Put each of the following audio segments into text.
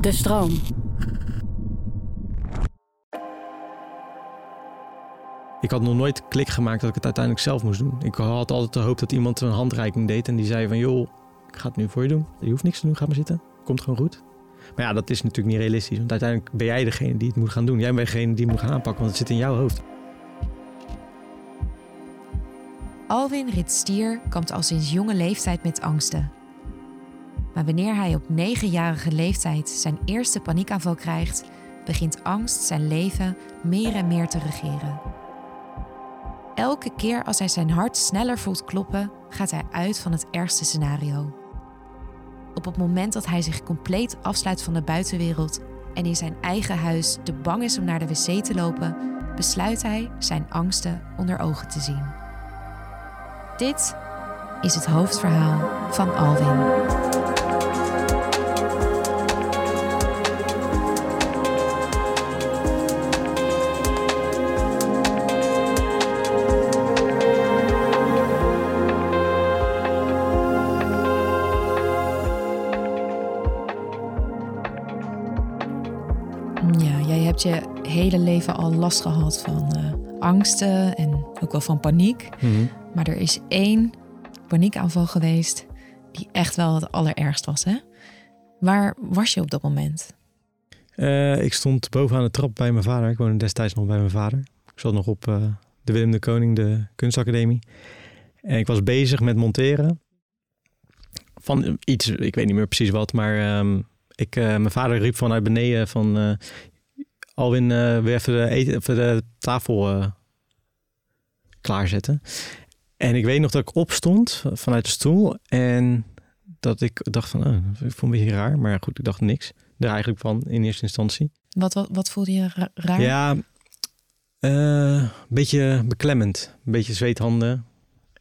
De stroom. Ik had nog nooit klik gemaakt dat ik het uiteindelijk zelf moest doen. Ik had altijd de hoop dat iemand een handreiking deed en die zei van joh, ik ga het nu voor je doen. Je hoeft niks te doen, ga maar zitten. Komt gewoon goed. Maar ja, dat is natuurlijk niet realistisch. Want uiteindelijk ben jij degene die het moet gaan doen. Jij bent degene die het moet gaan aanpakken, want het zit in jouw hoofd. Alwin Ritstier kampt al sinds jonge leeftijd met angsten. Maar wanneer hij op negenjarige leeftijd zijn eerste paniekaanval krijgt, begint angst zijn leven meer en meer te regeren. Elke keer als hij zijn hart sneller voelt kloppen, gaat hij uit van het ergste scenario. Op het moment dat hij zich compleet afsluit van de buitenwereld en in zijn eigen huis te bang is om naar de wc te lopen, besluit hij zijn angsten onder ogen te zien. Dit is het hoofdverhaal van Alwin. Ja, jij hebt je hele leven al last gehad van eh, angsten en ook wel van paniek. Maar er is één paniekaanval geweest die echt wel het allerergst was. Hè? Waar was je op dat moment? Eh, ik stond bovenaan de trap bij mijn vader. Ik woonde destijds nog bij mijn vader. Ik zat nog op eh, de Willem de Koning, de kunstacademie. En ik was bezig met monteren. Van iets, ik weet niet meer precies wat, maar ehm, ik, eh, mijn vader riep vanuit beneden van... eh, Alwin, eh weer even de, eten, even de tafel eh, klaarzetten. En ik weet nog dat ik opstond vanuit de stoel en dat ik dacht van, oh, ik vond een beetje raar. Maar goed, ik dacht niks er eigenlijk van in eerste instantie. Wat, wat, wat voelde je ra- raar? Ja, eh, een beetje beklemmend. Een beetje zweethanden.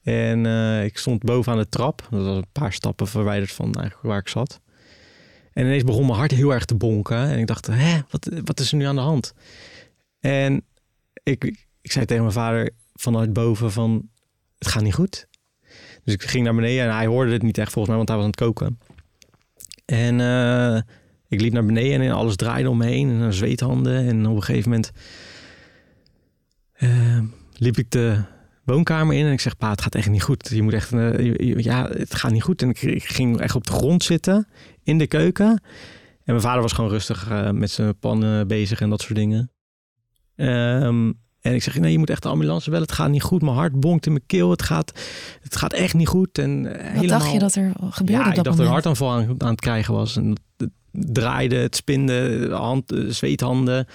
En eh, ik stond bovenaan de trap. Dat was een paar stappen verwijderd van eigenlijk waar ik zat. En ineens begon mijn hart heel erg te bonken. En ik dacht, hè, wat, wat is er nu aan de hand? En ik, ik zei tegen mijn vader vanuit boven van, het gaat niet goed. Dus ik ging naar beneden en hij hoorde het niet echt volgens mij, want hij was aan het koken. En eh, ik liep naar beneden en alles draaide om me heen. En zweethanden. En op een gegeven moment eh, liep ik de woonkamer in en ik zeg, pa, het gaat echt niet goed. Je moet echt, eh, ja, het gaat niet goed. En ik, ik ging echt op de grond zitten in de keuken. En mijn vader was gewoon rustig eh, met zijn pannen bezig en dat soort dingen. Ehm, en ik zeg, nee, je moet echt de ambulance bellen. Het gaat niet goed. Mijn hart bonkt in mijn keel. Het gaat, het gaat echt niet goed. En eh, Wat helemaal... dacht je dat er gebeurde Ja, op ik dat dacht dat er een moment? hartaanval aan, aan het krijgen was. En het draaide, het spinde, de hand, zweethanden,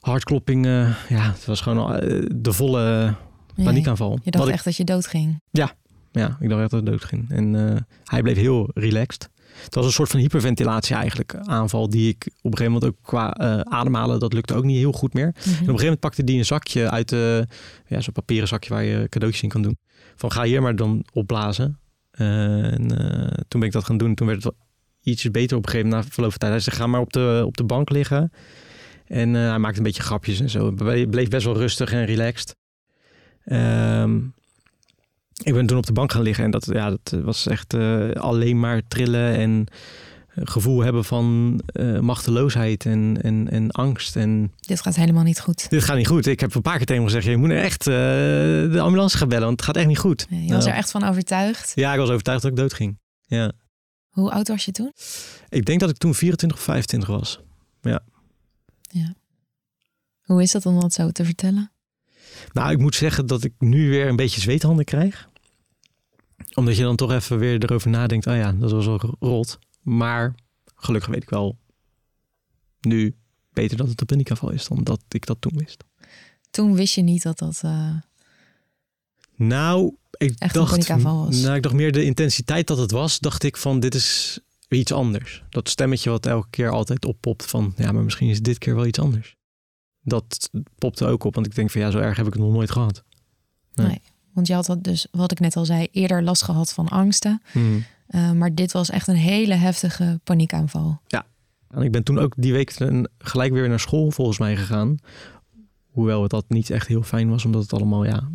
hartkloppingen. Ja, het was gewoon eh, de volle Ja, paniekaanval. Je dacht Wat echt dat je dood ging. Ik, ja, ik dacht echt dat het dood ging. En eh, hij bleef heel relaxed. Het was een soort van hyperventilatie eigenlijk, aanval die ik op een gegeven moment ook qua eh, ademhalen, dat lukte ook niet heel goed meer. En op een gegeven moment pakte hij een zakje uit de, ja, zo'n papieren zakje waar je cadeautjes in kan doen. Van ga hier maar dan opblazen. Eh, en eh, toen ben ik dat gaan doen. Toen werd het wel ietsjes beter op een gegeven moment na verloop van tijd. Hij zei ga maar op de, op de bank liggen. En eh, hij maakte een beetje grapjes en zo. Bleef best wel rustig en relaxed. Ehm, ik ben toen op de bank gaan liggen en dat, ja, dat was echt eh, alleen maar trillen en eh, gevoel hebben van eh, machteloosheid en, en, en angst. En Dit gaat helemaal niet goed. dit gaat niet goed. Ik heb een paar keer tegen hem gezegd, je moet echt de ambulance gaan bellen, want het gaat echt niet goed. Je was er echt van overtuigd. Ja, ik was overtuigd dat ik dood ging. Ja. Hoe oud was je toen? Ik denk dat ik toen 24 of 25 was. Ja. Ja. Hoe is dat om dat zo te vertellen? Nou, ik moet zeggen dat ik nu weer een beetje zweethanden krijg. Omdat je dan toch even weer erover nadenkt. Oh ja, dat was wel rot. Maar gelukkig weet ik wel nu beter dat het een paniekaanval is dan dat ik dat toen wist. Toen wist je niet dat dat... Uh... Nou, ik Echt dacht, was. Nou, ik dacht meer de intensiteit dat het was. Dacht ik van, dit is iets anders. Dat stemmetje wat elke keer altijd oppopt van... ja, maar misschien is dit keer wel iets anders. Dat popte ook op, want ik denk van ja, zo erg heb ik het nog nooit gehad. Nee, nee want je had dat dus, wat ik net al zei, eerder last gehad van angsten. Hmm. Uh, maar dit was echt een hele heftige paniekaanval. Ja, en ik ben toen ook die week gelijk weer naar school volgens mij gegaan. Hoewel het dat niet echt heel fijn was, omdat het allemaal, ja,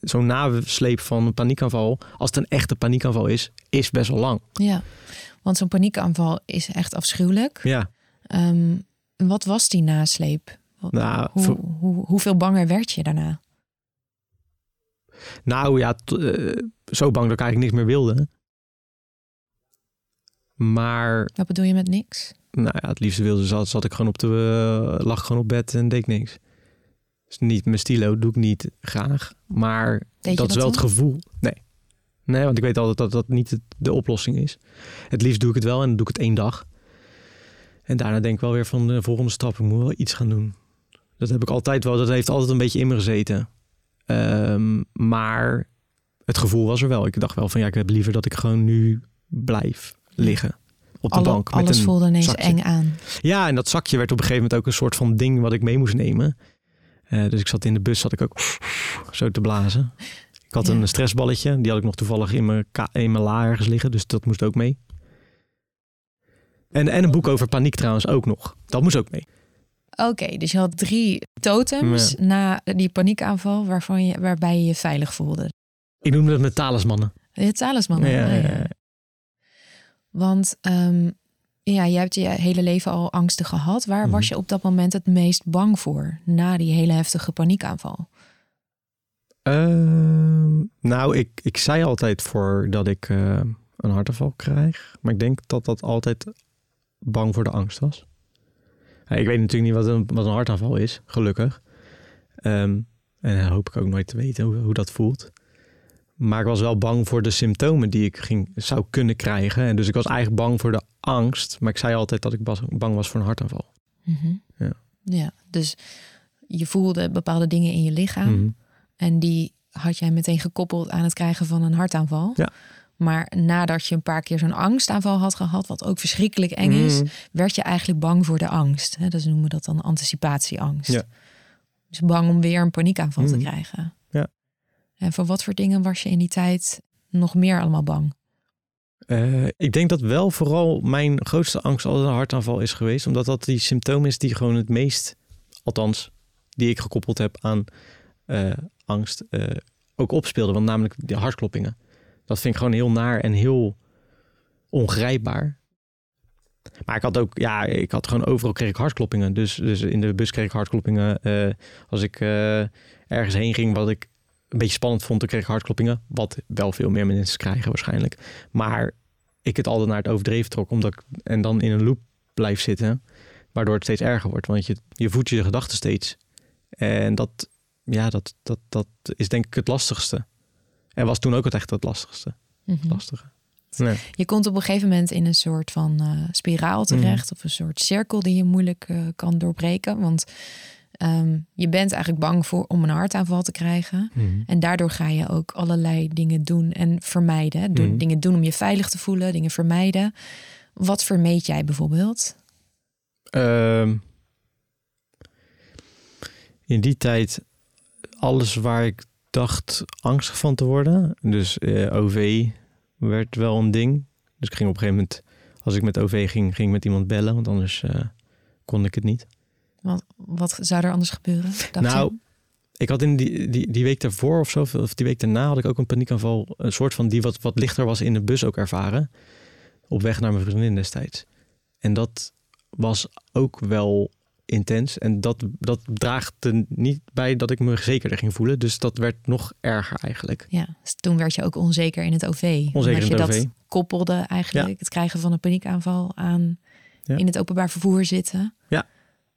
zo'n nasleep van een paniekaanval, als het een echte paniekaanval is, is best wel lang. Ja, want zo'n paniekaanval is echt afschuwelijk. Ja. Um, wat was die nasleep? Nou, hoe, hoe, hoeveel banger werd je daarna? Nou ja, uh, zo bang dat ik eigenlijk niks meer wilde. Maar. Wat bedoel je met niks? Nou ja, het liefste wilde zat, zat ik gewoon op de. Uh, lag gewoon op bed en deed niks. Dus niet mijn stilo, doe ik niet graag. Maar dat, is wel het gevoel. Nee. Nee, want ik weet altijd dat dat niet de oplossing is. Het liefst doe ik het wel en dan doe ik het één dag. En daarna denk ik wel weer van de volgende stap, ik moet wel iets gaan doen. Dat heb ik altijd wel, dat heeft altijd een beetje in me gezeten. Um, maar het gevoel was er wel. Ik dacht wel van ja, ik heb liever dat ik gewoon nu blijf liggen op de bank. Met alles een voelde ineens zakje. eng aan. Ja, en dat zakje werd op een gegeven moment ook een soort van ding wat ik mee moest nemen. Uh, dus ik zat in de bus, zat ik ook zo te blazen. Ik had een stressballetje, die had ik nog toevallig in mijn, in mijn la ergens liggen, dus dat moest ook mee. En, en een boek over paniek trouwens ook nog. Dat moest ook mee. Oké, dus je had drie totems na die paniekaanval waarvan je, waarbij je je veilig voelde. Ik noemde het met talismannen. Je talismannen, ja, ja, ja. Want um, ja, je hebt je hele leven al angsten gehad. Waar was mhm. je op dat moment het meest bang voor na die hele heftige paniekaanval? Uh, nou, ik, ik zei altijd voor dat ik uh, een hartaanval krijg. Maar ik denk dat dat altijd bang voor de angst was. Ik weet natuurlijk niet wat een, wat een hartaanval is, gelukkig. Um, en hoop ik ook nooit te weten hoe, hoe, dat voelt. Maar ik was wel bang voor de symptomen die ik ging, zou kunnen krijgen. En dus ik was eigenlijk bang voor de angst. Maar ik zei altijd dat ik bang was voor een hartaanval. Mm ja. ja, dus je voelde bepaalde dingen in je lichaam. Mhm. En die had jij meteen gekoppeld aan het krijgen van een hartaanval. Ja. Maar nadat je een paar keer zo'n angstaanval had gehad, wat ook verschrikkelijk eng is, mm. werd je eigenlijk bang voor de angst. Hè? Dus noemen we dat dan anticipatieangst. Ja. Dus bang om weer een paniekaanval te mm. krijgen. Ja. En voor wat voor dingen was je in die tijd nog meer allemaal bang? Uh, ik denk dat wel vooral mijn grootste angst altijd een hartaanval is geweest. Omdat dat die symptoom is die gewoon het meest, althans, die ik gekoppeld heb aan uh, angst, uh, ook opspeelde. Want namelijk de hartkloppingen. Dat vind ik gewoon heel naar en heel ongrijpbaar. Maar ik had ook, ja, ik had gewoon overal kreeg ik hartkloppingen. Dus, dus in de bus kreeg ik hartkloppingen. Uh, als ik uh, ergens heen ging, wat ik een beetje spannend vond, dan kreeg ik hartkloppingen. Wat wel veel meer mensen krijgen waarschijnlijk. Maar ik het altijd naar het overdreven trok, omdat ik en dan in een loop blijf zitten, waardoor het steeds erger wordt. Want je, je voedt je gedachten steeds. En dat, ja, dat, dat, dat is denk ik het lastigste. En was toen ook het echt het lastigste. Mm Lastige. Nee. Je komt op een gegeven moment in een soort van uh, spiraal mhm. terecht. Of een soort cirkel die je moeilijk uh, kan doorbreken. Want um, je bent eigenlijk bang voor om een hartaanval te krijgen. Mm En daardoor ga je ook allerlei dingen doen en vermijden. Mm Dingen doen om je veilig te voelen, dingen vermijden. Wat vermeed jij bijvoorbeeld? Um, in die tijd alles waar ik dacht angstig van te worden. Dus uh, eh, OV werd wel een ding. Dus ik ging op een gegeven moment, als ik met OV ging, ging ik met iemand bellen, want anders uh, kon ik het niet. Wat, wat zou er anders gebeuren? nou, ik had in die, die, die week daarvoor of zo, of die week daarna, had ik ook een paniekaanval, een soort van die wat, wat lichter was in de bus ook ervaren. Op weg naar mijn vriendin destijds. En dat was ook wel intens. En dat, dat draagt er niet bij dat ik me zekerder ging voelen. Dus dat werd nog erger eigenlijk. Ja, dus toen werd je ook onzeker in het OV. Onzeker in je het OV. dat koppelde eigenlijk, het krijgen van een paniekaanval aan Ja. in het openbaar vervoer zitten. Ja.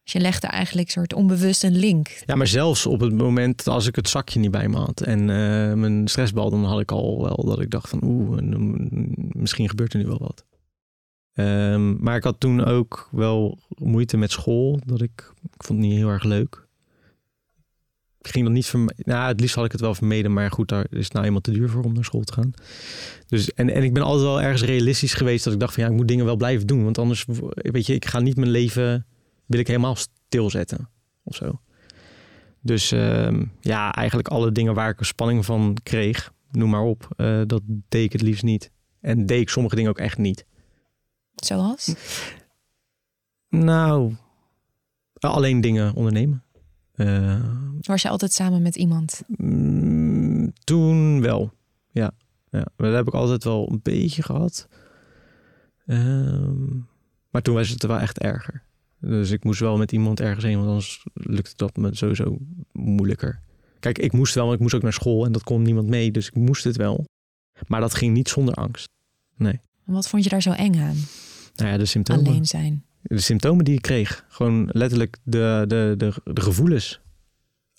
Dus je legde eigenlijk soort onbewust een link. Ja, maar zelfs op het moment als ik het zakje niet bij me had en eh, mijn stressbal, dan had ik al wel dat ik dacht van oeh, mm, misschien gebeurt er nu wel wat. Ehm, maar ik had toen ook wel moeite met school. Dat ik, ik vond het niet heel erg leuk. Ik ging dat niet vermijden. Nou, het liefst had ik het wel vermeden. Maar goed, daar is het nou eenmaal te duur voor om naar school te gaan. Dus, en, en ik ben altijd wel ergens realistisch geweest. Dat ik dacht van ja, ik moet dingen wel blijven doen. Want anders, weet je, ik ga niet mijn leven, wil ik helemaal stilzetten. Of zo. Dus ehm, ja, eigenlijk alle dingen waar ik een spanning van kreeg, noem maar op. eh, dat deed ik het liefst niet. En deed ik sommige dingen ook echt niet. Zoals? Nou, alleen dingen ondernemen. Eh, Was je altijd samen met iemand? mm, toen wel, ja. ja. Maar dat heb ik altijd wel een beetje gehad. Ehm, maar toen was het wel echt erger. Dus ik moest wel met iemand ergens heen, want anders lukte dat me sowieso moeilijker. Kijk, ik moest wel, maar ik moest ook naar school en dat kon niemand mee, dus ik moest het wel. Maar dat ging niet zonder angst. En Wat vond je daar zo eng aan? Nou ja, de symptomen. Alleen zijn. de symptomen die ik kreeg. Gewoon letterlijk de, de, de, de gevoelens.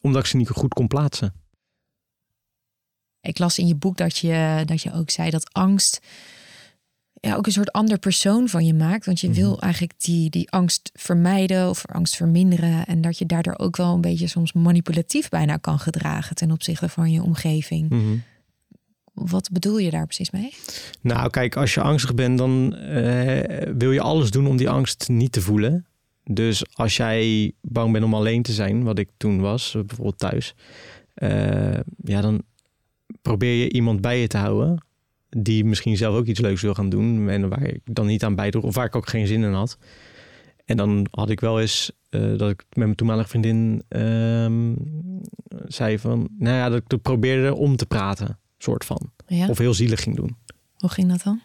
Omdat ik ze niet goed kon plaatsen. Ik las in je boek dat je, dat je ook zei dat angst ja, ook een soort ander persoon van je maakt. Want je Mhm. wil eigenlijk die, die angst vermijden of angst verminderen. En dat je daardoor ook wel een beetje soms manipulatief bijna kan gedragen ten opzichte van je omgeving. Wat bedoel je daar precies mee? Nou, kijk, als je angstig bent, dan eh, wil je alles doen om die angst niet te voelen. Dus als jij bang bent om alleen te zijn, wat ik toen was, bijvoorbeeld thuis, eh, ja, dan probeer je iemand bij je te houden die misschien zelf ook iets leuks wil gaan doen en waar ik dan niet aan bijdroeg of waar ik ook geen zin in had. En dan had ik wel eens eh, dat ik met mijn toenmalige vriendin ehm, zei van, nou ja, dat ik probeerde om te praten, soort van. Ja? Of heel zielig ging doen. Hoe ging dat dan?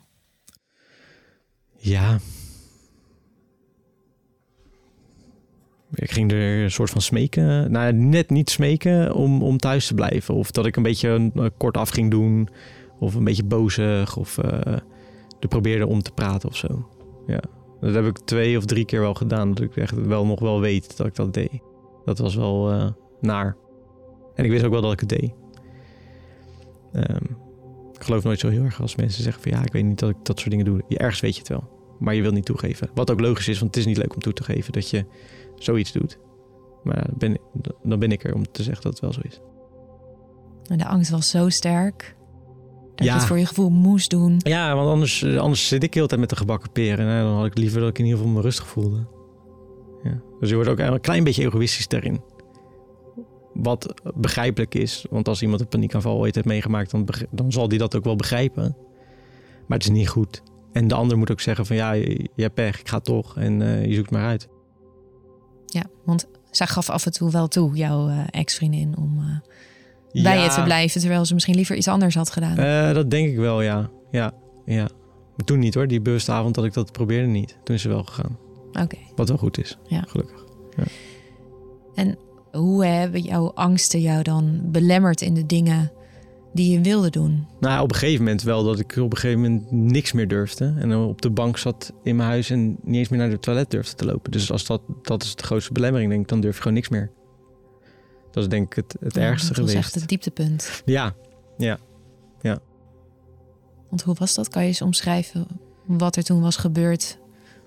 Ja. Ik ging er een soort van smeken. Nou, net niet smeken om, om thuis te blijven. Of dat ik een beetje uh, kort af ging doen. Of een beetje bozig. Of uh, er probeerde om te praten of zo. Ja. Dat heb ik twee of drie keer wel gedaan. Dat ik echt wel nog wel weet dat ik dat deed. Dat was wel uh, naar. En ik wist ook wel dat ik het deed. Um, ik geloof nooit zo heel erg als mensen zeggen van ja, ik weet niet dat ik dat soort dingen doe. Je, ergens weet je het wel. Maar je wilt niet toegeven. Wat ook logisch is, want het is niet leuk om toe te geven dat je zoiets doet. Maar ben, dan ben ik er om te zeggen dat het wel zo is. En de angst was zo sterk dat ja. je het voor je gevoel moest doen. Ja, want anders, anders zit ik heel tijd met de gebakken peren. Nou, dan had ik liever dat ik in ieder geval me rustig voelde. Ja. Dus je wordt ook een klein beetje egoïstisch daarin. Wat begrijpelijk is. Want als iemand een paniekaanval ooit heeft meegemaakt, dan, dan zal die dat ook wel begrijpen. Maar het is niet goed. En de ander moet ook zeggen van ja, je, hebt pech, ik ga toch. En uh, je zoekt maar uit. Ja, want zij gaf af en toe wel toe, jouw uh, ex-vriendin, om uh, bij ja. je te blijven. Terwijl ze misschien liever iets anders had gedaan. Dat denk ik wel, ja. ja, ja. Maar toen niet hoor, die bewuste avond dat ik dat probeerde niet. Toen is ze wel gegaan. Oké. Okay. Wat wel goed is, ja. gelukkig. Ja. En hoe hebben jouw angsten jou dan belemmerd in de dingen die je wilde doen? Nou, op een gegeven moment wel dat ik op een gegeven moment niks meer durfde. En dan op de bank zat in mijn huis en niet eens meer naar de toilet durfde te lopen. Dus als dat, dat is de grootste belemmering, denk ik, dan durf je gewoon niks meer. Dat is denk ik het, het ja, ergste geweest. Dat is echt het dieptepunt. Ja, ja, ja. Want hoe was dat? Kan je eens omschrijven wat er toen was gebeurd,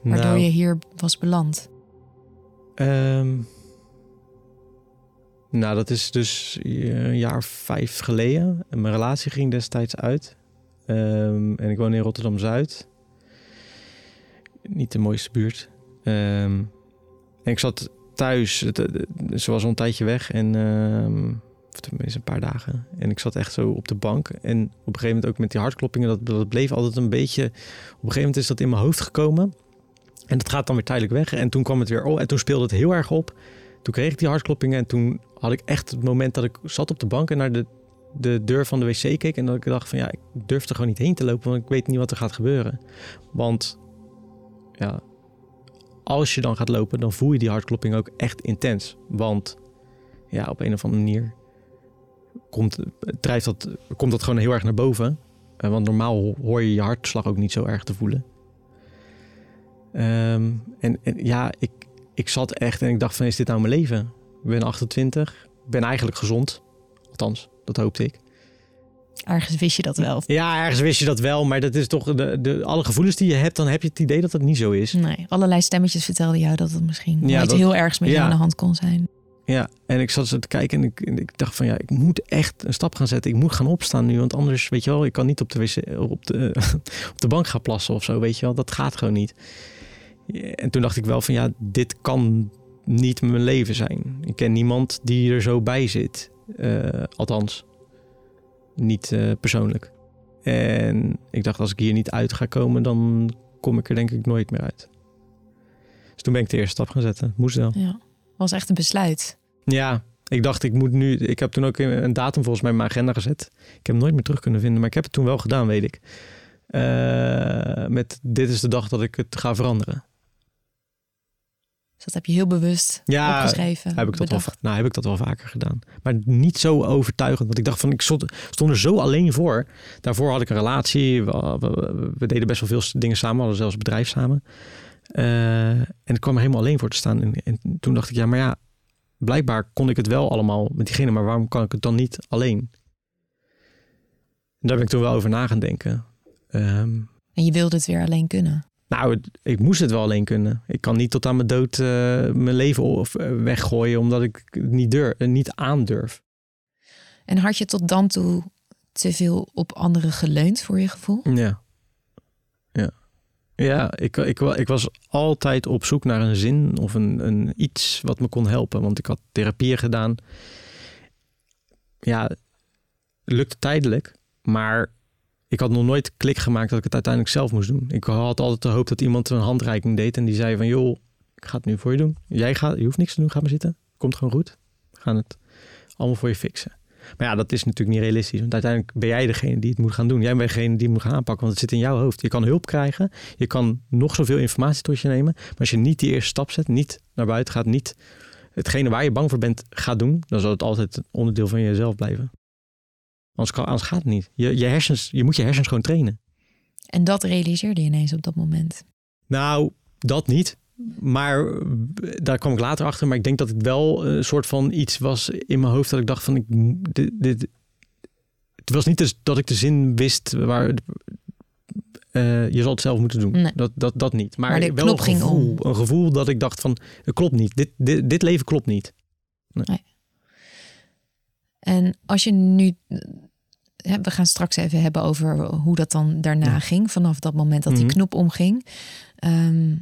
waardoor nou, je hier was beland? Um, nou, dat is dus een jaar vijf geleden. En mijn relatie ging destijds uit. Um, en ik woon in Rotterdam-Zuid. Niet de mooiste buurt. Um, en ik zat thuis. Ze was al een tijdje weg. En, um, of tenminste een paar dagen. En ik zat echt zo op de bank. En op een gegeven moment ook met die hartkloppingen. Dat, dat bleef altijd een beetje... Op een gegeven moment is dat in mijn hoofd gekomen. En dat gaat dan weer tijdelijk weg. En toen kwam het weer... Oh, en toen speelde het heel erg op. Toen kreeg ik die hartkloppingen en toen had ik echt het moment dat ik zat op de bank en naar de, de deur van de wc keek. En dat ik dacht van ja, ik durf er gewoon niet heen te lopen, want ik weet niet wat er gaat gebeuren. Want ja, als je dan gaat lopen, dan voel je die hartklopping ook echt intens. Want ja, op een of andere manier komt, drijft dat, komt dat gewoon heel erg naar boven. Uh, want normaal hoor je je hartslag ook niet zo erg te voelen. Um, en, en, ja, ik, ik zat echt en ik dacht van, is dit nou mijn leven? Ik ben 28, ben eigenlijk gezond. Althans, dat hoopte ik. Ergens wist je dat wel. Ja, ergens wist je dat wel. Maar dat is toch de, de, alle gevoelens die je hebt, dan heb je het idee dat het niet zo is. Nee, allerlei stemmetjes vertelden jou dat het misschien ja, iets heel ergs met ja. aan de hand kon zijn. Ja, en ik zat zo te kijken en ik, ik, dacht van ja, ik moet echt een stap gaan zetten. Ik moet gaan opstaan nu, want anders, weet je wel, ik kan niet op de, wc, op de, op de bank gaan plassen of zo, weet je wel. Dat gaat gewoon niet. En toen dacht ik wel van ja, dit kan niet mijn leven zijn. Ik ken niemand die er zo bij zit. Uh, althans, niet uh, persoonlijk. En ik dacht, als ik hier niet uit ga komen, dan kom ik er denk ik nooit meer uit. Dus toen ben ik de eerste stap gaan zetten. Moest wel. Ja, was echt een besluit. Ja, ik dacht, ik moet nu. Ik heb toen ook een datum volgens mij in mijn agenda gezet. Ik heb hem nooit meer terug kunnen vinden, maar ik heb het toen wel gedaan, weet ik. Uh, met dit is de dag dat ik het ga veranderen. Dus dat heb je heel bewust ja, opgeschreven. Heb ik, dat wel, nou, heb ik dat wel vaker gedaan. Maar niet zo overtuigend. Want ik dacht van, ik stond, stond er zo alleen voor. Daarvoor had ik een relatie. We, we, deden best wel veel dingen samen. We hadden zelfs een bedrijf samen. Uh, en ik kwam er helemaal alleen voor te staan. En, en, toen dacht ik, ja, maar ja, blijkbaar kon ik het wel allemaal met diegene. Maar waarom kan ik het dan niet alleen? En daar ben ik toen wel over na gaan denken. Um, en je wilde het weer alleen kunnen? Nou, ik moest het wel alleen kunnen. Ik kan niet tot aan mijn dood uh, mijn leven uh, weggooien omdat ik het niet, durf, uh, niet aandurf. En had je tot dan toe te veel op anderen geleund voor je gevoel? Ja. Ja. Ja, ik, ik, ik was altijd op zoek naar een zin of een, een iets wat me kon helpen. Want ik had therapieën gedaan. Ja, lukte tijdelijk. Maar ik had nog nooit klik gemaakt dat ik het uiteindelijk zelf moest doen. Ik had altijd de hoop dat iemand een handreiking deed en die zei van joh, ik ga het nu voor je doen. Jij gaat, je hoeft niks te doen, ga maar zitten. Komt gewoon goed. We gaan het allemaal voor je fixen. Maar ja, dat is natuurlijk niet realistisch. Want uiteindelijk ben jij degene die het moet gaan doen. Jij bent degene die het moet gaan aanpakken, want het zit in jouw hoofd. Je kan hulp krijgen. Je kan nog zoveel informatie tot je nemen. Maar als je niet die eerste stap zet, niet naar buiten gaat, niet hetgene waar je bang voor bent gaat doen, dan zal het altijd een onderdeel van jezelf blijven. Anders, anders gaat het niet. Je, je, hersens, je moet je hersens gewoon trainen. En dat realiseerde je ineens op dat moment? Nou, dat niet. Maar daar kwam ik later achter. Maar ik denk dat het wel een soort van iets was in mijn hoofd dat ik dacht van ik, dit, dit, het was niet dus dat ik de zin wist waar uh, je zal het zelf moeten doen. Nee. Dat, dat, dat niet. Maar, maar wel een gevoel, een gevoel dat ik dacht van het klopt niet. Dit, dit, dit leven klopt niet. Nee. nee. En als je nu we gaan straks even hebben over hoe dat dan daarna ging, vanaf dat moment dat die mhm. knop omging. Ehm,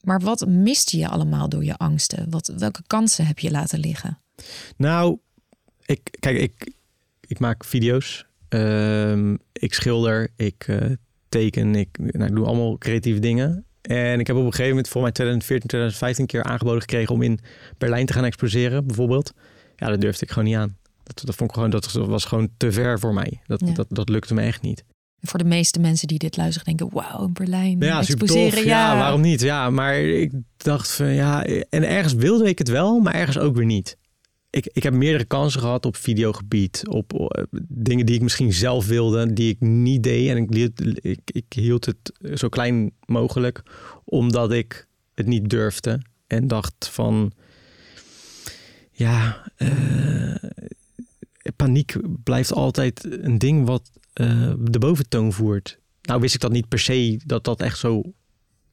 maar wat miste je allemaal door je angsten? Wat, welke kansen heb je laten liggen? Nou, ik, kijk, ik, ik maak video's, um, ik schilder, ik uh, teken, ik, nou, ik doe allemaal creatieve dingen. En ik heb op een gegeven moment voor mij 2014, 2015 keer aangeboden gekregen om in Berlijn te gaan exposeren, bijvoorbeeld. Ja, dat durfde ik gewoon niet aan. Dat, dat, vond ik gewoon, dat was gewoon te ver voor mij. Dat, dat, dat lukte me echt niet. Voor de meeste mensen die dit luisteren denken, wauw, Berlijn, ja, exposeren, tof, ja. ja. waarom niet? Ja, maar ik dacht van ja, en ergens wilde ik het wel, maar ergens ook weer niet. Ik, ik heb meerdere kansen gehad op videogebied, op, op dingen die ik misschien zelf wilde, die ik niet deed. En ik, ik, ik hield het zo klein mogelijk, omdat ik het niet durfde. En dacht van, ja, uh, paniek blijft altijd een ding wat uh, de boventoon voert. Nou wist ik dat niet per se dat dat echt zo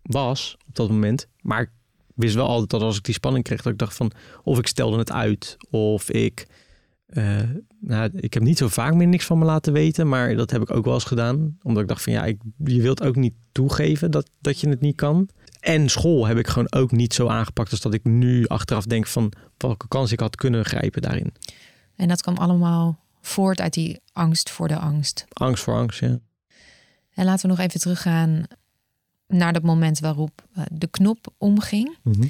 was op dat moment. Maar ik wist wel altijd dat als ik die spanning kreeg, dat ik dacht van of ik stelde het uit of ik. Uh, nou, ik heb niet zo vaak meer niks van me laten weten, maar dat heb ik ook wel eens gedaan. Omdat ik dacht van ja, ik, je wilt ook niet toegeven dat, dat je het niet kan. En school heb ik gewoon ook niet zo aangepakt als dat ik nu achteraf denk van welke kans ik had kunnen grijpen daarin. En dat kwam allemaal voort uit die angst voor de angst. Angst voor angst, ja. En laten we nog even teruggaan naar dat moment waarop eh, de knop omging. Mhm.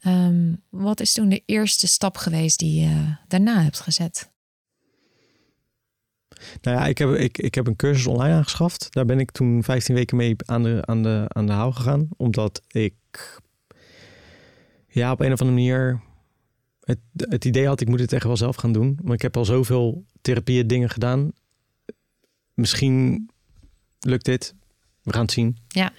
Ehm, wat is toen de eerste stap geweest die je daarna hebt gezet? Nou ja, ik heb, ik, ik heb een cursus online aangeschaft. Daar ben ik toen 15 weken mee aan de, aan de, aan de haal gegaan. Omdat ik Ja, op een of andere manier. Het, het idee had, ik moet het echt wel zelf gaan doen. Maar ik heb al zoveel therapieën dingen gedaan. Misschien lukt dit. We gaan het zien. Ja,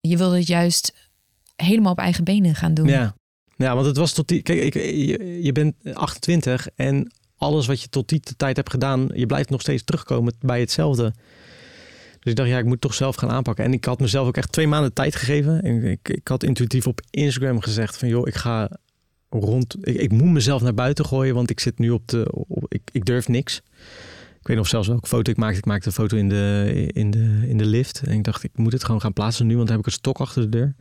je wilde het juist helemaal op eigen benen gaan doen. Ja, ja want het was tot die... Kijk, ik, je, je bent 28 en alles wat je tot die tijd hebt gedaan... je blijft nog steeds terugkomen bij hetzelfde. Dus ik dacht, ja, ik moet toch zelf gaan aanpakken. En ik had mezelf ook echt twee maanden tijd gegeven. En ik, ik had intuïtief op Instagram gezegd van, joh, ik ga rond... Ik, moet mezelf naar buiten gooien, want ik zit nu op de... Op, ik, ik durf niks. Ik weet nog zelfs welke foto ik maakte. Ik maakte een foto in de, in, de, in de lift. En ik dacht, ik moet het gewoon gaan plaatsen nu, want dan heb ik een stok achter de deur.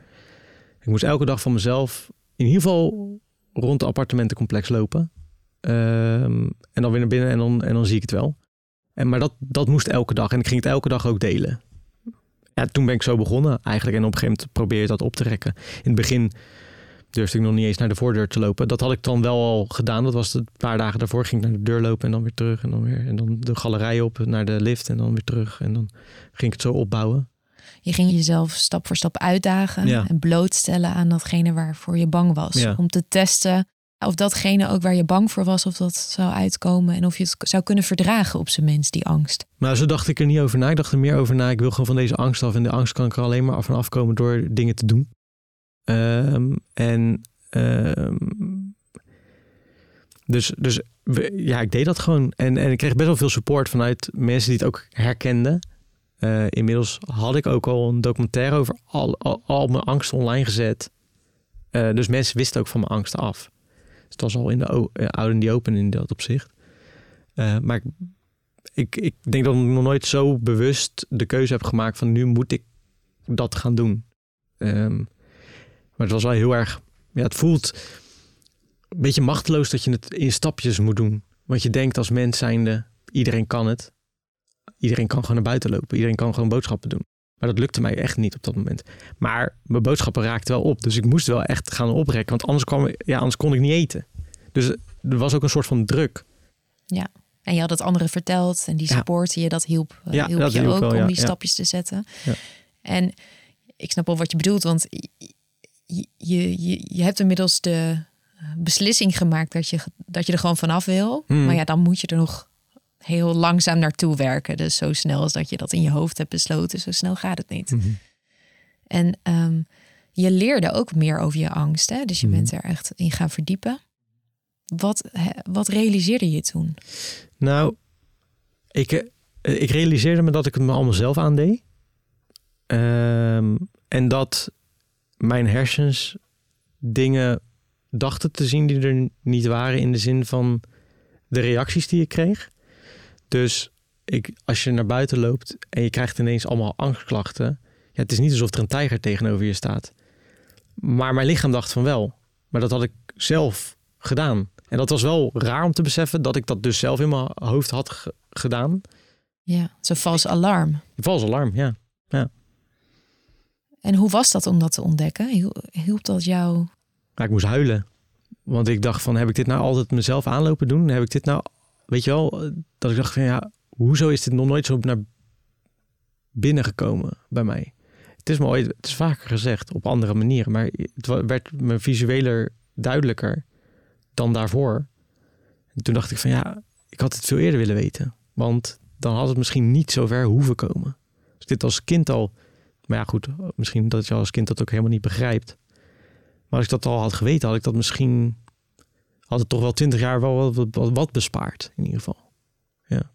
Ik moest elke dag van mezelf in ieder geval rond het appartementencomplex lopen. Um, en dan weer naar binnen en dan, en dan zie ik het wel. En, maar dat, dat moest elke dag. En ik ging het elke dag ook delen. Ja, toen ben ik zo begonnen eigenlijk. En op een gegeven moment probeer je dat op te rekken. In het begin durfde ik nog niet eens naar de voordeur te lopen. Dat had ik dan wel al gedaan. Dat was een paar dagen daarvoor. Ging ik naar de deur lopen en dan weer terug. En dan weer. En dan de galerij op naar de lift en dan weer terug. En dan ging ik het zo opbouwen. Je ging jezelf stap voor stap uitdagen en blootstellen aan datgene waarvoor je bang was. Om te testen of datgene ook waar je bang voor was, of dat zou uitkomen. En of je het zou kunnen verdragen op zijn minst, die angst. Maar zo dacht ik er niet over na. Ik dacht er meer over na. Ik wil gewoon van deze angst af. En de angst kan ik er alleen maar af en afkomen door dingen te doen. Um, en um, dus, dus ja, ik deed dat gewoon. En, en ik kreeg best wel veel support vanuit mensen die het ook herkenden. Uh, inmiddels had ik ook al een documentaire over al, al, al mijn angst online gezet. Uh, dus mensen wisten ook van mijn angsten af. Dus het was al in de uh, oude die open in dat opzicht. maar ik, ik, ik denk dat ik nog nooit zo bewust de keuze heb gemaakt van nu moet ik dat gaan doen. Um, maar het was wel heel erg. Ja, het voelt een beetje machteloos dat je het in stapjes moet doen. Want je denkt als mens zijnde, iedereen kan het. Iedereen kan gewoon naar buiten lopen. Iedereen kan gewoon boodschappen doen. Maar dat lukte mij echt niet op dat moment. Maar mijn boodschappen raakten wel op. Dus ik moest wel echt gaan oprekken. Want anders, kwam, ja, anders kon ik niet eten. Dus er was ook een soort van druk. Ja, en je had het anderen verteld. En die support je, dat hielp, ja, hielp dat je ook wel, om die stapjes te zetten. En ik snap wel wat je bedoelt. Want je, je, je hebt inmiddels de eh, beslissing gemaakt dat je, dat je er gewoon vanaf wil. Hmm. Maar ja, dan moet je er nog heel langzaam naartoe werken. Dus zo snel als dat je dat in je hoofd hebt besloten, zo snel gaat het niet. Mhm. En um, je leerde ook meer over je angst. Hè? Dus je mhm. bent er echt in gaan verdiepen. Wat, wat realiseerde je toen? Nou, ik, eh, ik realiseerde me dat ik het me allemaal zelf aandeed. Um, en dat mijn hersens dingen dachten te zien die er niet waren in de zin van de reacties die ik kreeg. Dus ik, als je naar buiten loopt en je krijgt ineens allemaal angstklachten. Ja, het is niet alsof er een tijger tegenover je staat. Maar mijn lichaam dacht van wel. Maar dat had ik zelf gedaan. En dat was wel raar om te beseffen dat ik dat dus zelf in mijn hoofd had gedaan. Ja, zo'n vals alarm. Vals alarm, ja. ja. En hoe was dat om dat te ontdekken? Hielp dat jou? Ja, ik moest huilen. Want ik dacht van, heb ik dit nou altijd mezelf aanlopen doen? Heb ik dit nou, weet je wel, dat ik dacht van ja, hoezo is dit nog nooit zo naar binnen gekomen bij mij? Het is me ooit, het is vaker gezegd op andere manieren, maar het werd me visueler duidelijker dan daarvoor. En toen dacht ik van ja, ik had het veel eerder willen weten. Want dan had het misschien niet zo ver hoeven komen. Als dit als kind al maar ja, goed, misschien dat je als kind dat ook helemaal niet begrijpt. Maar als ik dat al had geweten, had ik dat misschien... had het toch wel twintig jaar wel wat, wat, wat, bespaard, in ieder geval. Ja.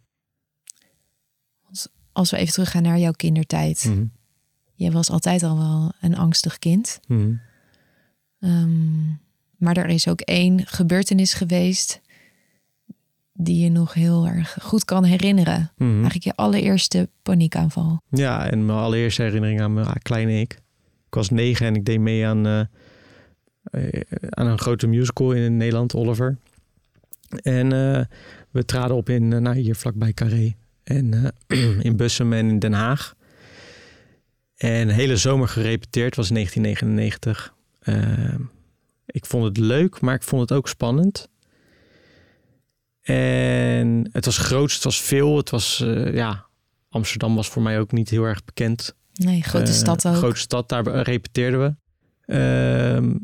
Als we even teruggaan naar jouw kindertijd. Mm Je was altijd al wel een angstig kind. Mhm. Ehm, maar er is ook één gebeurtenis geweest die je nog heel erg goed kan herinneren. Mm Eigenlijk je allereerste paniekaanval. Ja, en mijn allereerste herinnering aan mijn kleine ik. Ik was negen en ik deed mee aan, uh, aan een grote musical in Nederland, Oliver. En uh, we traden op in, nou hier vlakbij Carré. En in Bussum en in Den Haag. En hele zomer gerepeteerd, was 1999. ik vond het leuk, maar ik vond het ook spannend. En het was groot, het was veel. Het was, uh, ja, Amsterdam was voor mij ook niet heel erg bekend. Nee, grote uh, stad ook. Grote stad, daar repeteerden we. Uh,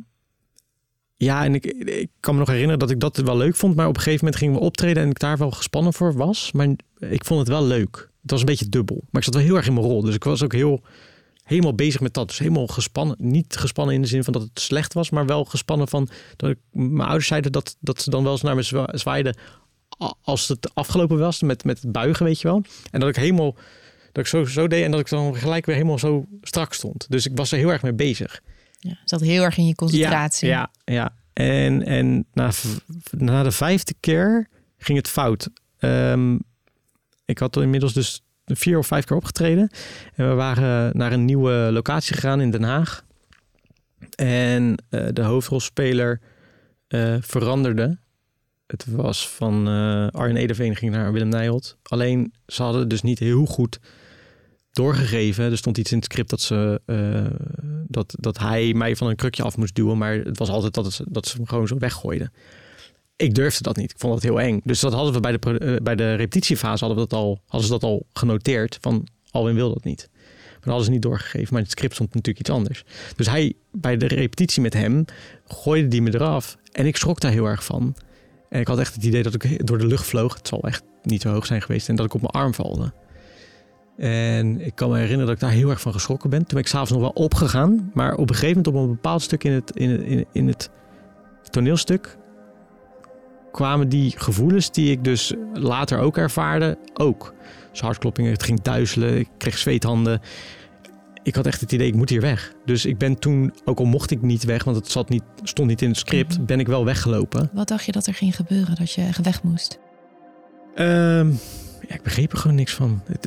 ja, en ik, ik kan me nog herinneren dat ik dat wel leuk vond. Maar op een gegeven moment gingen we optreden en ik daar wel gespannen voor was. Maar ik vond het wel leuk. Het was een beetje dubbel. Maar ik zat wel heel erg in mijn rol. Dus ik was ook heel, helemaal bezig met dat. Dus helemaal gespannen. Niet gespannen in de zin van dat het slecht was. Maar wel gespannen van dat ik, mijn ouders zeiden dat, dat ze dan wel eens naar me zwaaiden. Als het afgelopen was met, met het buigen, weet je wel. En dat ik helemaal dat ik zo, zo deed en dat ik dan gelijk weer helemaal zo strak stond. Dus ik was er heel erg mee bezig. Ja, zat heel erg in je concentratie. Ja, ja, ja. En, en na, na de vijfde keer ging het fout. Um, ik had inmiddels dus vier of vijf keer opgetreden. En we waren naar een nieuwe locatie gegaan in Den Haag. En uh, de hoofdrolspeler uh, veranderde. Het was van uh, Arjen Edeveen ging naar Willem Nijholt. Alleen ze hadden dus niet heel goed doorgegeven. Er stond iets in het script dat, ze, uh, dat, dat hij mij van een krukje af moest duwen. Maar het was altijd dat, het, dat ze hem gewoon zo weggooiden. Ik durfde dat niet. Ik vond dat heel eng. Dus dat hadden we bij de, uh, bij de repetitiefase hadden, we dat al, hadden ze dat al genoteerd. Van Alwin wil dat niet. Maar hadden ze niet doorgegeven. Maar in het script stond natuurlijk iets anders. Dus hij, bij de repetitie met hem, gooide die me eraf. En ik schrok daar heel erg van. En ik had echt het idee dat ik door de lucht vloog. Het zal echt niet zo hoog zijn geweest. En dat ik op mijn arm valde. En ik kan me herinneren dat ik daar heel erg van geschrokken ben. Toen ben ik s'avonds nog wel opgegaan. Maar op een gegeven moment, op een bepaald stuk in het, in, in, in het toneelstuk, kwamen die gevoelens die ik dus later ook ervaarde, ook. Dus hartkloppingen, het ging duizelen, ik kreeg zweethanden. Ik had echt het idee, ik moet hier weg. Dus ik ben toen, ook al mocht ik niet weg, want het zat niet, stond niet in het script, mhm. ben ik wel weggelopen. Wat dacht je dat er ging gebeuren, dat je echt weg moest? Um, ja, ik begreep er gewoon niks van. Het,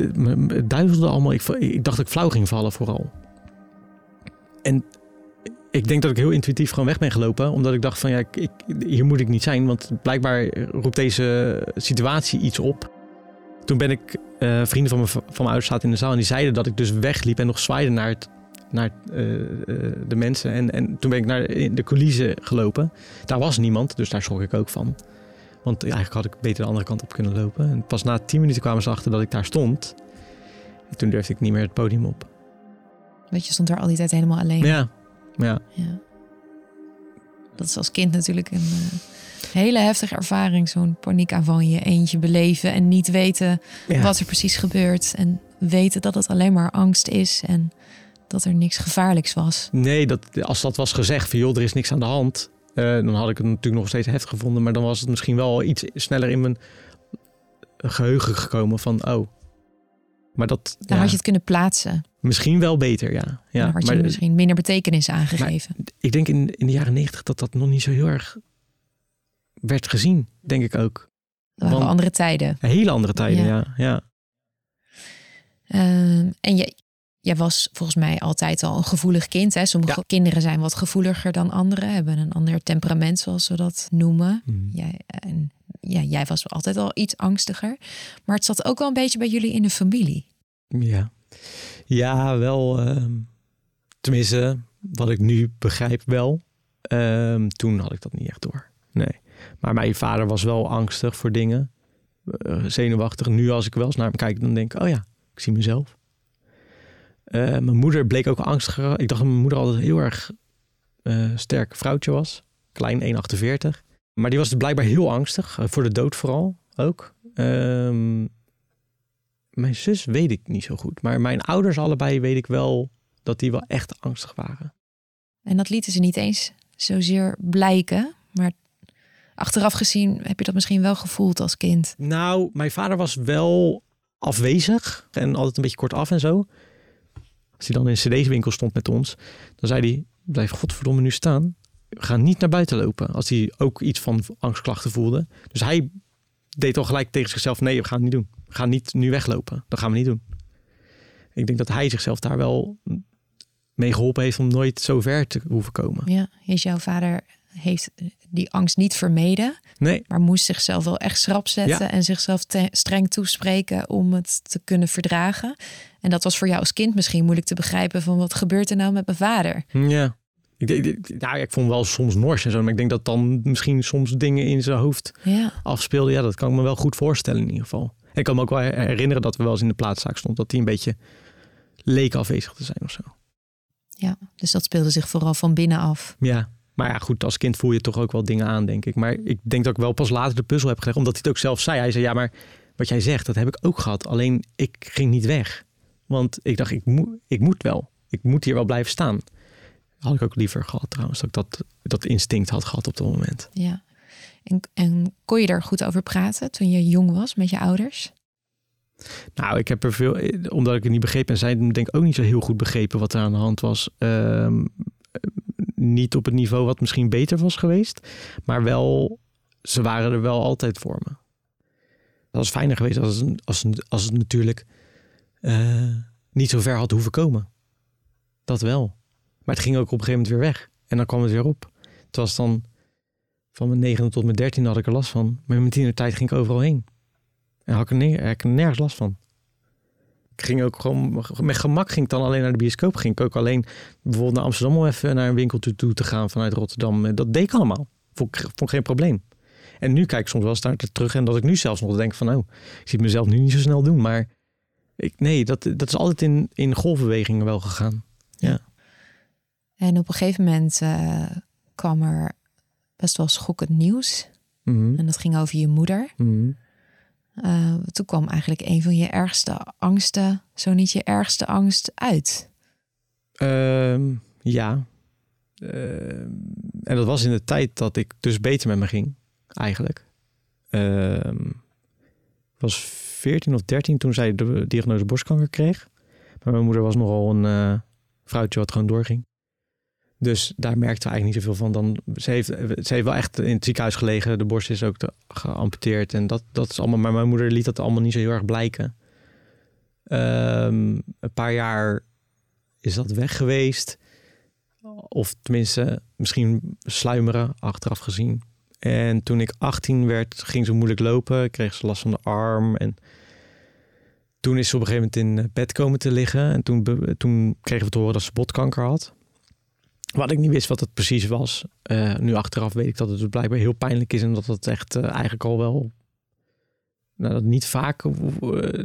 het, duizelde allemaal. Ik, ik dacht dat ik flauw ging vallen vooral. En ik denk dat ik heel intuïtief gewoon weg ben gelopen. Omdat ik dacht van ja, ik, hier moet ik niet zijn. Want blijkbaar roept deze situatie iets op. Toen ben ik, uh, vrienden van, me, van mijn ouders zaten in de zaal. En die zeiden dat ik dus wegliep en nog zwaaide naar, het, naar uh, de mensen. En, en toen ben ik naar de coulissen gelopen. Daar was niemand, dus daar schrok ik ook van. Want eigenlijk had ik beter de andere kant op kunnen lopen. En pas na tien minuten kwamen ze achter dat ik daar stond. En toen durfde ik niet meer het podium op. Want je stond daar al die tijd helemaal alleen. Ja, ja. ja. Dat is als kind natuurlijk een uh, hele heftige ervaring. Zo'n paniekaanval in je eentje beleven en niet weten wat er precies gebeurt. En weten dat het alleen maar angst is en dat er niks gevaarlijks was. Nee, dat, als dat was gezegd van joh, er is niks aan de hand uh, dan had ik het natuurlijk nog steeds heftig gevonden. Maar dan was het misschien wel iets sneller in mijn geheugen gekomen van oh. Maar dat. Dan had je het kunnen plaatsen. Misschien wel beter, ja. ja. Dan had je misschien minder betekenis aangegeven. Ik denk in, in de jaren negentig dat dat nog niet zo heel erg werd gezien, denk ik ook. Dat waren andere tijden. Hele andere tijden, ja. ja, ehm, en je, Jij was volgens mij altijd al een gevoelig kind. Hè? Sommige kinderen zijn wat gevoeliger dan anderen, hebben een ander temperament, zoals we dat noemen. Mm. Jij, en, ja, jij was altijd al iets angstiger. Maar het zat ook wel een beetje bij jullie in de familie. Ja, ja wel. Uh, tenminste, wat ik nu begrijp wel. Ehm, toen had ik dat niet echt door. Nee. Maar mijn vader was wel angstig voor dingen. Uh, zenuwachtig. Nu als ik wel eens naar hem kijk, dan denk ik, oh ja, ik zie mezelf. Uh, mijn moeder bleek ook angstig. Ik dacht dat mijn moeder altijd heel erg uh, sterk vrouwtje was. Klein 1,48. Maar die was dus blijkbaar heel angstig. Uh, voor de dood vooral ook. Um, mijn zus weet ik niet zo goed. Maar mijn ouders allebei weet ik wel dat die wel echt angstig waren. En dat lieten ze niet eens zozeer blijken. Maar achteraf gezien heb je dat misschien wel gevoeld als kind. Nou, mijn vader was wel afwezig. En altijd een beetje kort af en zo. Als hij dan in een cd-winkel stond met ons, dan zei hij, blijf godverdomme nu staan. Ga niet naar buiten lopen. Als hij ook iets van angstklachten voelde. Dus hij deed al gelijk tegen zichzelf, nee, we gaan het niet doen. We gaan niet nu weglopen. Dat gaan we niet doen. Ik denk dat hij zichzelf daar wel mee geholpen heeft om nooit zo ver te hoeven komen. Ja, is jouw vader heeft die angst niet vermeden. Nee. Maar moest zichzelf wel echt schrap zetten en zichzelf streng toespreken om het te kunnen verdragen. En dat was voor jou als kind misschien moeilijk te begrijpen van wat gebeurt er nou met mijn vader? Ja. Ik, ik, ja, ik vond wel soms nors en zo, maar ik denk dat dan misschien soms dingen in zijn hoofd ja. afspeelden. Ja, dat kan ik me wel goed voorstellen in ieder geval. Ik kan me ook wel herinneren dat we wel eens in de plaatszaak stond, dat hij een beetje leek afwezig te zijn of zo. Ja, dus dat speelde zich vooral van binnen af. Ja, Maar ja, goed, als kind voel je toch ook wel dingen aan, denk ik. Maar ik denk dat ik wel pas later de puzzel heb gelegd, omdat hij het ook zelf zei. Hij zei, ja, maar wat jij zegt, dat heb ik ook gehad. Alleen ik ging niet weg. Want ik dacht, ik, moet, ik moet wel. Ik moet hier wel blijven staan. Had ik ook liever gehad trouwens, dat ik dat, dat instinct had gehad op dat moment. Ja. En, en kon je daar goed over praten toen je jong was met je ouders? Nou, ik heb er veel, omdat ik het niet begreep en zij denk ik ook niet zo heel goed begrepen wat er aan de hand was. Ehm, niet op het niveau wat misschien beter was geweest, maar wel, ze waren er wel altijd voor me. Dat was fijner geweest als, als, als het natuurlijk uh, niet zo ver had hoeven komen. Dat wel. Maar het ging ook op een gegeven moment weer weg. En dan kwam het weer op. Het was dan van mijn negende tot mijn dertiende had ik er last van. Maar met mijn tienertijd ging ik overal heen. En had ik er, ik nergens last van. Ik ging ook gewoon met gemak ging ik dan alleen naar de bioscoop. Ging ik ook alleen bijvoorbeeld naar Amsterdam om even naar een winkel toe te gaan vanuit Rotterdam. Dat deed ik allemaal. Vond ik, vond geen probleem. En nu kijk ik soms wel eens terug en dat ik nu zelfs nog denk van oh, ik zie mezelf nu niet zo snel doen. Maar ik, nee, dat, dat is altijd in, in golfbewegingen wel gegaan. Ja. En op een gegeven moment uh, kwam er best wel schokkend nieuws. Mhm. En dat ging over je moeder. Mhm. Uh, toen kwam eigenlijk een van je ergste angsten, zo niet je ergste angst, uit. Uh, ja. Ehm, en dat was in de tijd dat ik dus beter met me ging, eigenlijk. Ehm, was 14 of 13 toen zij de diagnose borstkanker kreeg. Maar mijn moeder was nogal een uh, vrouwtje wat gewoon doorging. Dus daar merkte we eigenlijk niet zoveel van. Dan, ze, heeft, ze heeft wel echt in het ziekenhuis gelegen. De borst is ook geamputeerd. En dat, dat is allemaal. Maar mijn moeder liet dat allemaal niet zo heel erg blijken. Um, een paar jaar is dat weg geweest. Of tenminste, misschien sluimeren, achteraf gezien. En toen ik 18 werd, ging ze moeilijk lopen. Kreeg ze last van de arm. En toen is ze op een gegeven moment in bed komen te liggen. En toen, toen kregen we te horen dat ze botkanker had. Wat ik niet wist wat het precies was. Uh, nu achteraf weet ik dat het dus blijkbaar heel pijnlijk is. En dat het echt uh, eigenlijk al wel... Nou, dat niet vaak... Uh,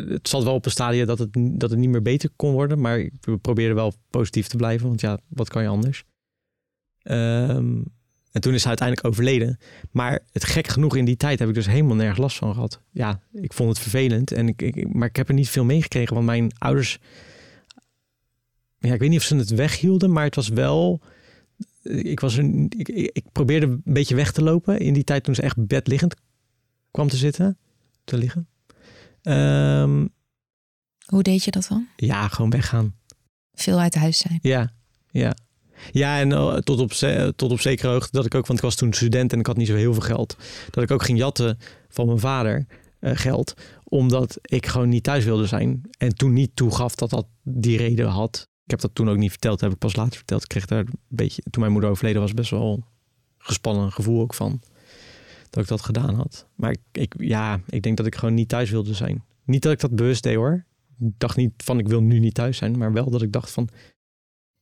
het zat wel op een stadium dat het, dat het niet meer beter kon worden. Maar we probeerden wel positief te blijven. Want ja, wat kan je anders? Um, en toen is hij uiteindelijk overleden. Maar het gek genoeg in die tijd heb ik dus helemaal nergens last van gehad. Ja, ik vond het vervelend. En ik, ik maar ik heb er niet veel meegekregen. Want mijn ouders... Ja, ik weet niet of ze het weghielden. Maar het was wel ik, was een, ik, ik, probeerde een beetje weg te lopen in die tijd toen ze echt bedliggend kwam te zitten, te liggen. Um, Hoe deed je dat dan? Ja, gewoon weggaan. Veel uit huis zijn. Ja, ja. Ja, en uh, tot, op, tot op zekere hoogte dat ik ook, want ik was toen student en ik had niet zo heel veel geld, dat ik ook ging jatten van mijn vader uh, geld, omdat ik gewoon niet thuis wilde zijn. En toen niet toegaf dat dat die reden had. Ik heb dat toen ook niet verteld, heb ik pas later verteld. Ik kreeg daar een beetje, toen mijn moeder overleden was, best wel gespannen gevoel ook van. Dat ik dat gedaan had. Maar ik, ik, ja, ik denk dat ik gewoon niet thuis wilde zijn. Niet dat ik dat bewust deed hoor. Ik dacht niet van ik wil nu niet thuis zijn, maar wel dat ik dacht van.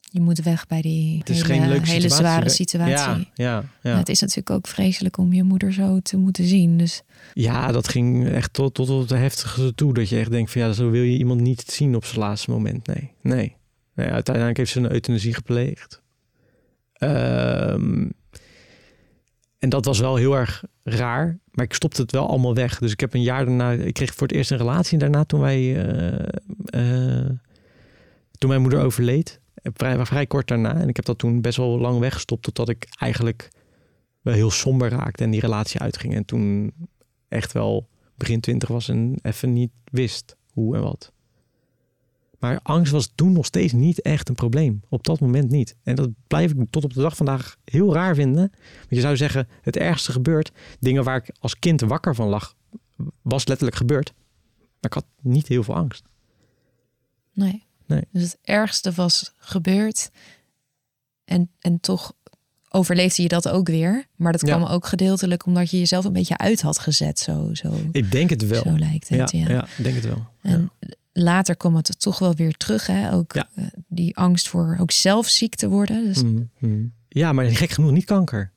Je moet weg bij die het is hele, geen leuke hele zware situatie. Ja, ja, ja. het is natuurlijk ook vreselijk om je moeder zo te moeten zien. Dus. Ja, dat ging echt tot, tot op de heftige toe. Dat je echt denkt van ja, zo wil je iemand niet zien op zijn laatste moment. Nee, nee. Nou uiteindelijk heeft ze een euthanasie gepleegd. Um, en dat was wel heel erg raar. Maar ik stopte het wel allemaal weg. Dus ik heb een jaar daarna... Ik kreeg voor het eerst een relatie. En daarna toen wij... Uh, uh, toen mijn moeder overleed. Vrij, vrij kort daarna. En ik heb dat toen best wel lang weggestopt. Totdat ik eigenlijk wel heel somber raakte. En die relatie uitging. En toen echt wel begin twintig was. En even niet wist hoe en wat. Maar angst was toen nog steeds niet echt een probleem. Op dat moment niet. En dat blijf ik tot op de dag vandaag heel raar vinden. Want je zou zeggen, het ergste gebeurt. Dingen waar ik als kind wakker van lag, was letterlijk gebeurd. Maar ik had niet heel veel angst. Nee. nee. Dus het ergste was gebeurd. En, en toch overleefde je dat ook weer. Maar dat kwam ook gedeeltelijk omdat je jezelf een beetje uit had gezet. Zo, zo, ik denk het wel. Zo lijkt het. Ja, ja. ik denk het wel. En later kwam het toch wel weer terug. Hè? Ook ja. uh, die angst voor ook zelf ziek te worden. Dus... Mm -hmm. Ja, maar gek genoeg niet kanker.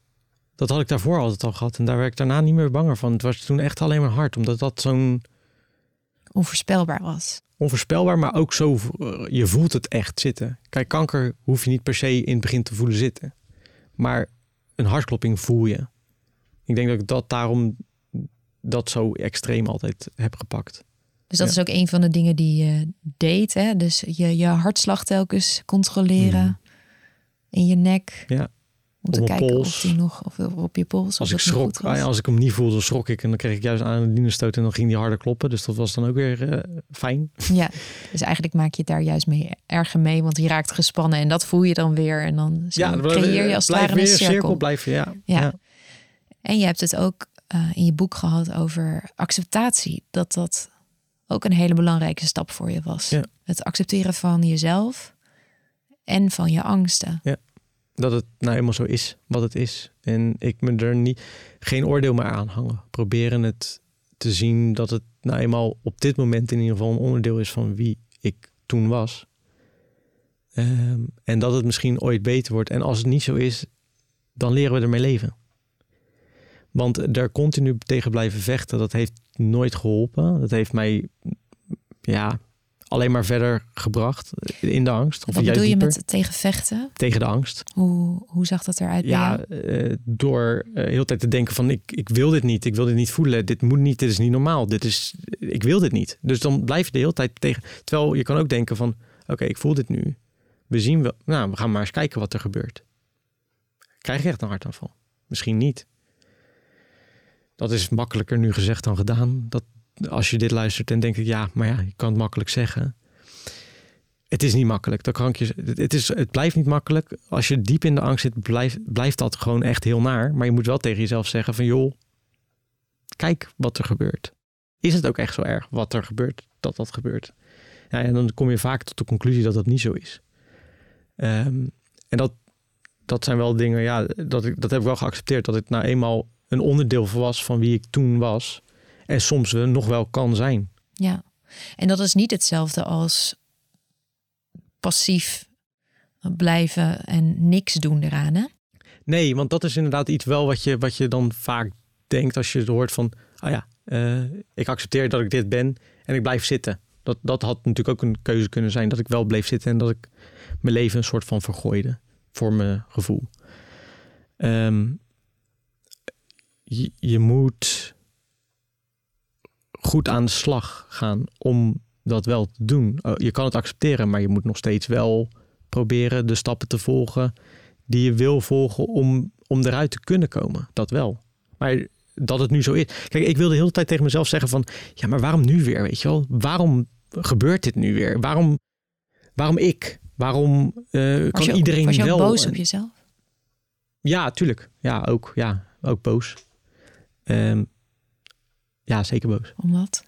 Dat had ik daarvoor altijd al gehad. En daar werd ik daarna niet meer banger van. Het was toen echt alleen maar hard. Omdat dat zo'n... Onvoorspelbaar was. Onvoorspelbaar, maar ook zo... Uh, je voelt het echt zitten. Kijk, kanker hoef je niet per se in het begin te voelen zitten. Maar een hartklopping voel je. Ik denk dat ik dat daarom dat zo extreem altijd heb gepakt. Dus dat Ja. is ook een van de dingen die je deed. Hè? Dus je, je hartslag telkens controleren Mhm. in je nek. Ja. Om te kijken pols. of die nog of op je pols. Als ik schrok, ah ja, als ik hem niet voelde, schrok ik en dan kreeg ik juist aan een stoot en dan ging die harder kloppen. Dus dat was dan ook weer eh, fijn. Ja, dus eigenlijk maak je het daar juist mee erger mee, want je raakt gespannen en dat voel je dan weer en dan creëer je als het ware een weer cirkel. blijven. Ja. Ja. En je hebt het ook eh, in je boek gehad over acceptatie, dat dat ook een hele belangrijke stap voor je was. Ja. Het accepteren van jezelf en van je angsten. dat het nou eenmaal zo is wat het is. En ik me er niet, geen oordeel meer aan hangen. Proberen het te zien dat het nou eenmaal op dit moment in ieder geval een onderdeel is van wie ik toen was. Ehm, en dat het misschien ooit beter wordt. En als het niet zo is, dan leren we ermee leven. Want daar continu tegen blijven vechten, dat heeft nooit geholpen. Dat heeft mij ja, alleen maar verder gebracht in de angst. Of Wat bedoel je met tegen vechten? tegen de angst. Hoe, hoe zag dat eruit Ja, eh, door eh, heel de tijd te denken van ik, ik wil dit niet, ik wil dit niet voelen, dit moet niet, dit is niet normaal, dit is, ik wil dit niet. Dus dan blijf je de hele tijd tegen. Terwijl je kan ook denken van oké, ik voel dit nu. We zien wel, nou, we gaan maar eens kijken wat er gebeurt. Krijg ik echt een hartaanval? Misschien niet. Dat is makkelijker nu gezegd dan gedaan. Dat als je dit luistert en denkt, ja, maar ja, je kan het makkelijk zeggen. Het is niet makkelijk. Dat kan ik je, het, is, het blijft niet makkelijk. Als je diep in de angst zit, blijft, blijft dat gewoon echt heel naar. Maar je moet wel tegen jezelf zeggen van joh, kijk wat er gebeurt. Is het ook echt zo erg wat er gebeurt, dat dat gebeurt? Ja, en dan kom je vaak tot de conclusie dat dat niet zo is. Ehm, en dat, dat zijn wel dingen, ja, dat, ik, dat heb ik wel geaccepteerd. Dat het nou eenmaal een onderdeel was van wie ik toen was. En soms we nog wel kan zijn. Ja, en dat is niet hetzelfde als passief blijven en niks doen eraan, hè? Nee, want dat is inderdaad iets wel wat je, wat je dan vaak denkt als je het hoort van, ah ja, eh, ik accepteer dat ik dit ben en ik blijf zitten. Dat, dat had natuurlijk ook een keuze kunnen zijn, dat ik wel bleef zitten en dat ik mijn leven een soort van vergooide voor mijn gevoel. Ehm, je, je moet goed aan de slag gaan om dat wel te doen. Oh, Je kan het accepteren, maar je moet nog steeds wel proberen de stappen te volgen die je wil volgen om, om eruit te kunnen komen. Dat wel. Maar dat het nu zo is. Kijk, ik wil de hele tijd tegen mezelf zeggen van... ja, maar waarom nu weer, weet je wel? Waarom gebeurt dit nu weer? Waarom, waarom ik? Waarom eh, kan je ook- iedereen was je boos op jezelf? Ja, tuurlijk. Ja, ook. Ja, ook boos. Ehm, ja, zeker boos. Omdat?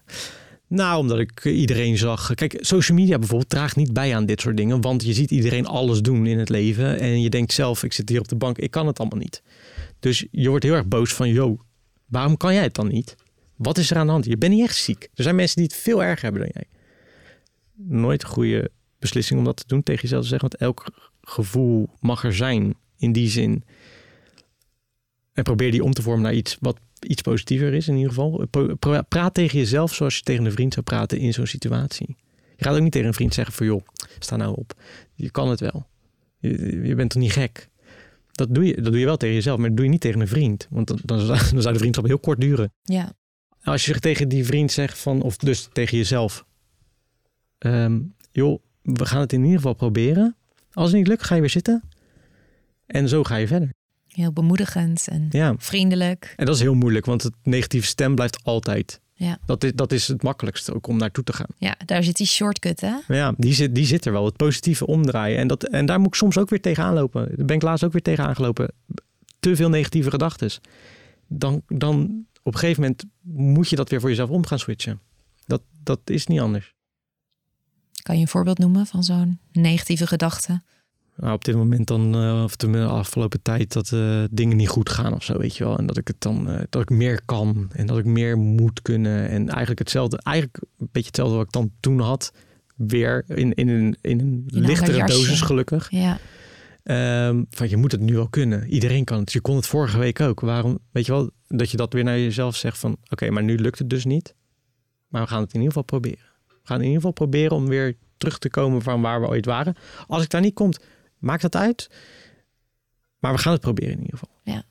Nou, omdat ik iedereen zag. Kijk, social media bijvoorbeeld draagt niet bij aan dit soort dingen. Want je ziet iedereen alles doen in het leven. En je denkt zelf, ik zit hier op de bank, ik kan het allemaal niet. Dus je wordt heel erg boos van, yo, waarom kan jij het dan niet? Wat is er aan de hand? Je bent niet echt ziek. Er zijn mensen die het veel erger hebben dan jij. Nooit een goede beslissing om dat te doen tegen jezelf te zeggen. Want elk gevoel mag er zijn in die zin. En probeer die om te vormen naar iets wat iets positiever is in ieder geval. Praat tegen jezelf zoals je tegen een vriend zou praten in zo'n situatie. Je gaat ook niet tegen een vriend zeggen van joh, sta nou op. Je kan het wel. Je, je bent toch niet gek? Dat doe, je, dat doe je wel tegen jezelf, maar dat doe je niet tegen een vriend. Want dan, dan zou de vriendschap heel kort duren. Ja, Als je tegen die vriend zegt van, of dus tegen jezelf. ehm, joh, we gaan het in ieder geval proberen. Als het niet lukt, ga je weer zitten. En zo ga je verder. Heel bemoedigend en Ja. vriendelijk. En dat is heel moeilijk, want het negatieve stem blijft altijd. Ja. Dat, is, dat is het makkelijkste ook om naartoe te gaan. Ja, daar zit die shortcut, hè? Maar ja, die zit, die zit er wel. Het positieve omdraaien. En, dat, en daar moet ik soms ook weer tegenaan lopen. Daar ben ik laatst ook weer tegenaan gelopen. Te veel negatieve gedachten. Dan, dan op een gegeven moment moet je dat weer voor jezelf om gaan switchen. Dat, dat is niet anders. Kan je een voorbeeld noemen van zo'n negatieve gedachte? Nou, op dit moment dan, eh, of de afgelopen tijd, dat eh, dingen niet goed gaan of zo, weet je wel. En dat ik het dan, eh, dat ik meer kan en dat ik meer moet kunnen. En eigenlijk hetzelfde, eigenlijk een beetje hetzelfde wat ik dan toen had. Weer in, in een, in een lichtere dosis gelukkig. Ja, Ehm, van je moet het nu wel kunnen. Iedereen kan het. Je kon het vorige week ook. Waarom? Weet je wel, dat je dat weer naar jezelf zegt van oké, maar nu lukt het dus niet. Maar we gaan het in ieder geval proberen. We gaan in ieder geval proberen om weer terug te komen van waar we ooit waren. Als ik daar niet komt, maakt dat uit. Maar we gaan het proberen in ieder geval. Ja.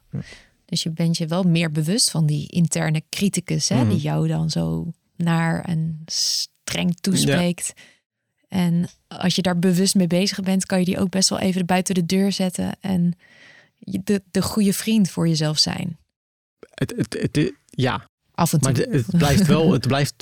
Dus je bent je wel meer bewust van die interne criticus, hè, Mhm. die jou dan zo naar en streng toespreekt. En als je daar bewust mee bezig bent, kan je die ook best wel even buiten de deur zetten en de, de goede vriend voor jezelf zijn. Het, het, het, het- ja, Af en toe. maar het, het blijft wel, het blijft,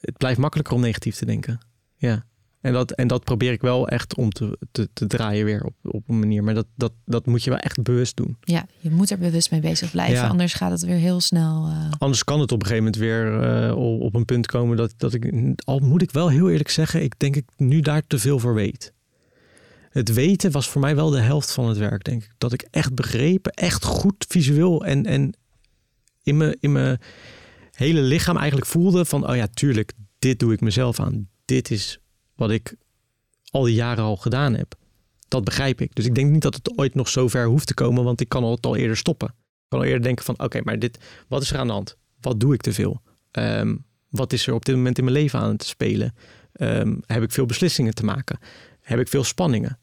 het blijft makkelijker om negatief te denken. Ja. En dat, en dat probeer ik wel echt om te, te, te draaien weer op, op een manier. Maar dat, dat, dat moet je wel echt bewust doen. Ja, je moet er bewust mee bezig blijven, Ja. anders gaat het weer heel snel. eh, Anders kan het op een gegeven moment weer eh, op op een punt komen dat, dat ik, al moet ik wel heel eerlijk zeggen, ik denk ik nu daar te veel voor weet. Het weten was voor mij wel de helft van het werk, denk ik. Dat ik echt begrepen, echt goed visueel en, en in mijn, in mijn hele lichaam eigenlijk voelde van, oh ja, tuurlijk, dit doe ik mezelf aan. Dit is wat ik al die jaren al gedaan heb. Dat begrijp ik. Dus ik denk niet dat het ooit nog zo ver hoeft te komen, want ik kan het al eerder stoppen. Ik kan al eerder denken van, oké, maar dit, wat is er aan de hand? Wat doe ik te veel? Ehm, wat is er op dit moment in mijn leven aan het spelen? Ehm, heb ik veel beslissingen te maken? Heb ik veel spanningen?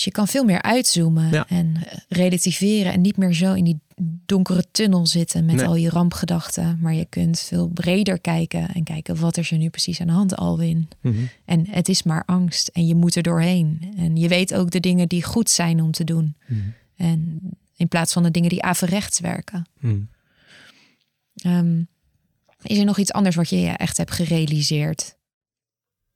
Dus je kan veel meer uitzoomen Ja. en eh, relativeren en niet meer zo in die donkere tunnel zitten met Nee. al je rampgedachten. Maar je kunt veel breder kijken en kijken wat is er nu precies aan de hand, Alwin. En het is maar angst en je moet er doorheen. En je weet ook de dingen die goed zijn om te doen. En in plaats van de dingen die averechts werken. Hmm. Ehm, is er nog iets anders wat je je echt hebt gerealiseerd?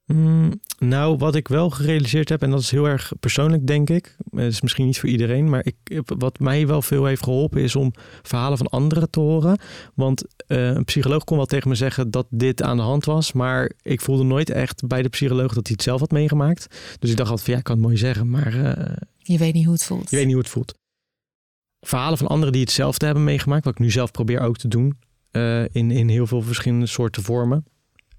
Mm, nou, wat ik wel gerealiseerd heb, en dat is heel erg persoonlijk, denk ik. Het is misschien niet voor iedereen, maar ik, wat mij wel veel heeft geholpen is om verhalen van anderen te horen. Want eh, een psycholoog kon wel tegen me zeggen dat dit aan de hand was, maar ik voelde nooit echt bij de psycholoog dat hij het zelf had meegemaakt. Dus ik dacht altijd van ja, ik kan het mooi zeggen, maar eh, Je weet niet hoe het voelt. je weet niet hoe het voelt. Verhalen van anderen die hetzelfde hebben meegemaakt, wat ik nu zelf probeer ook te doen, eh, in, in heel veel verschillende soorten vormen.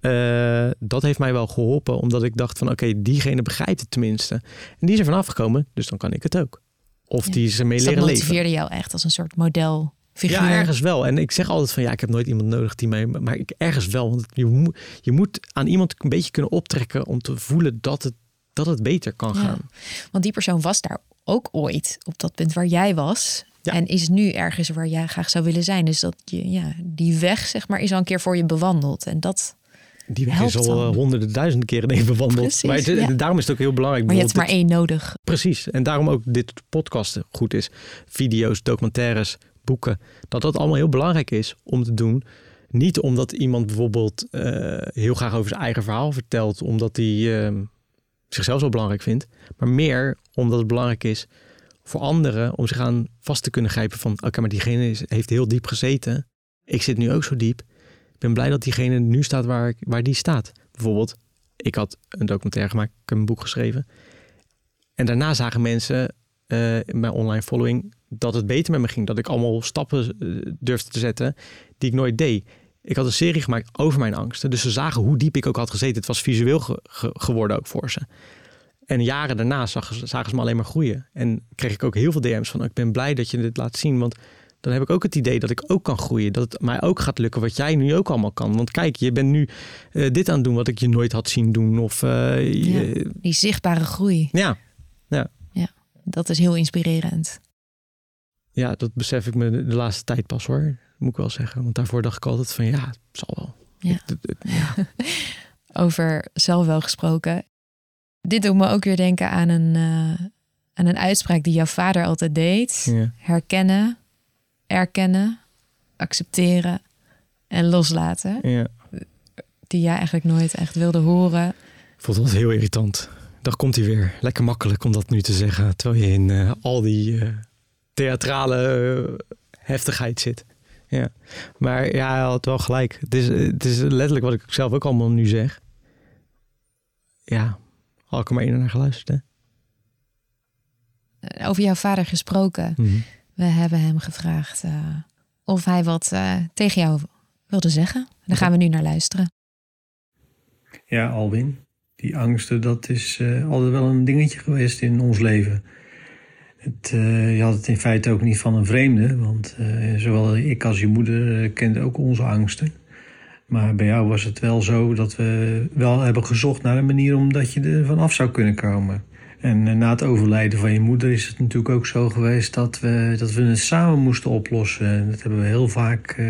Eh, dat heeft mij wel geholpen, omdat ik dacht van oké, diegene begrijpt het tenminste. En die is er vanaf gekomen, dus dan kan ik het ook. Of Ja. die is ermee Dus dat leren leven. motiveerde jou echt als een soort modelfiguur. Ja, ergens wel. En ik zeg altijd van ja, ik heb nooit iemand nodig die mij. Maar ik ergens wel. Want je moet, je moet aan iemand een beetje kunnen optrekken om te voelen dat het, dat het beter kan Ja. gaan. Want die persoon was daar ook ooit op dat punt waar jij was. Ja. En is nu ergens waar jij graag zou willen zijn. Dus dat je, ja, die weg, zeg maar, is al een keer voor je bewandeld. En dat, Die weg is al dan. eh, honderden duizenden keren ik bewandeld. Precies, maar het- ja. daarom is het ook heel belangrijk. maar je hebt maar één nodig. Precies. En daarom ook dit podcasten goed is. Video's, documentaires, boeken. Dat dat allemaal heel belangrijk is om te doen. Niet omdat iemand bijvoorbeeld eh, heel graag over zijn eigen verhaal vertelt. Omdat hij eh, zichzelf zo belangrijk vindt. Maar meer omdat het belangrijk is voor anderen om zich aan vast te kunnen grijpen van oké, maar diegene is, heeft heel diep gezeten. Ik zit nu ook zo diep. Ik ben blij dat diegene nu staat waar, waar die staat. Bijvoorbeeld, ik had een documentaire gemaakt, ik heb een boek geschreven. En daarna zagen mensen eh, in mijn online following dat het beter met me ging. Dat ik allemaal stappen eh, durfde te zetten die ik nooit deed. Ik had een serie gemaakt over mijn angsten. Dus ze zagen hoe diep ik ook had gezeten. Het was visueel ge- ge- geworden ook voor ze. En jaren daarna zag, zagen ze me alleen maar groeien. En kreeg ik ook heel veel DM's van... ik ben blij dat je dit laat zien. Want dan heb ik ook het idee dat ik ook kan groeien. Dat het mij ook gaat lukken wat jij nu ook allemaal kan. Want kijk, je bent nu eh, dit aan het doen wat ik je nooit had zien doen. Of eh, je- Die zichtbare groei. ja. Dat is heel inspirerend. ja, dat besef ik me de, de laatste tijd pas hoor. Moet ik wel zeggen. Want daarvoor dacht ik altijd van ja, het zal wel. Ja. Ik- ja. Over zelf wel gesproken. Dit doet me ook weer denken aan een, eh, aan een uitspraak die jouw vader altijd deed. Ja. Herkennen, erkennen, accepteren en loslaten. ja. Die jij eigenlijk nooit echt wilde horen. Ik vond het heel irritant. Dan komt hij weer. Lekker makkelijk om dat nu te zeggen. Terwijl je in eh, al die eh, theatrale eh, heftigheid zit. Ja. Maar ja, hij had wel gelijk. Het is, het is letterlijk wat ik zelf ook allemaal nu zeg. Ja, had ik er maar één naar geluisterd. Hè? Over jouw vader gesproken. Mhm. We hebben hem gevraagd eh, of hij wat eh, tegen jou wilde zeggen. Daar gaan we nu naar luisteren. Ja, Alwin. Die angsten, dat is eh, altijd wel een dingetje geweest in ons leven. Het, je had het in feite ook niet van een vreemde, want zowel ik als je moeder kenden ook onze angsten. Maar bij jou was het wel zo dat we wel hebben gezocht naar een manier om dat je er vanaf zou kunnen komen. En eh, na het overlijden van je moeder is het natuurlijk ook zo geweest dat we, dat we het samen moesten oplossen. Dat hebben we heel vaak uh,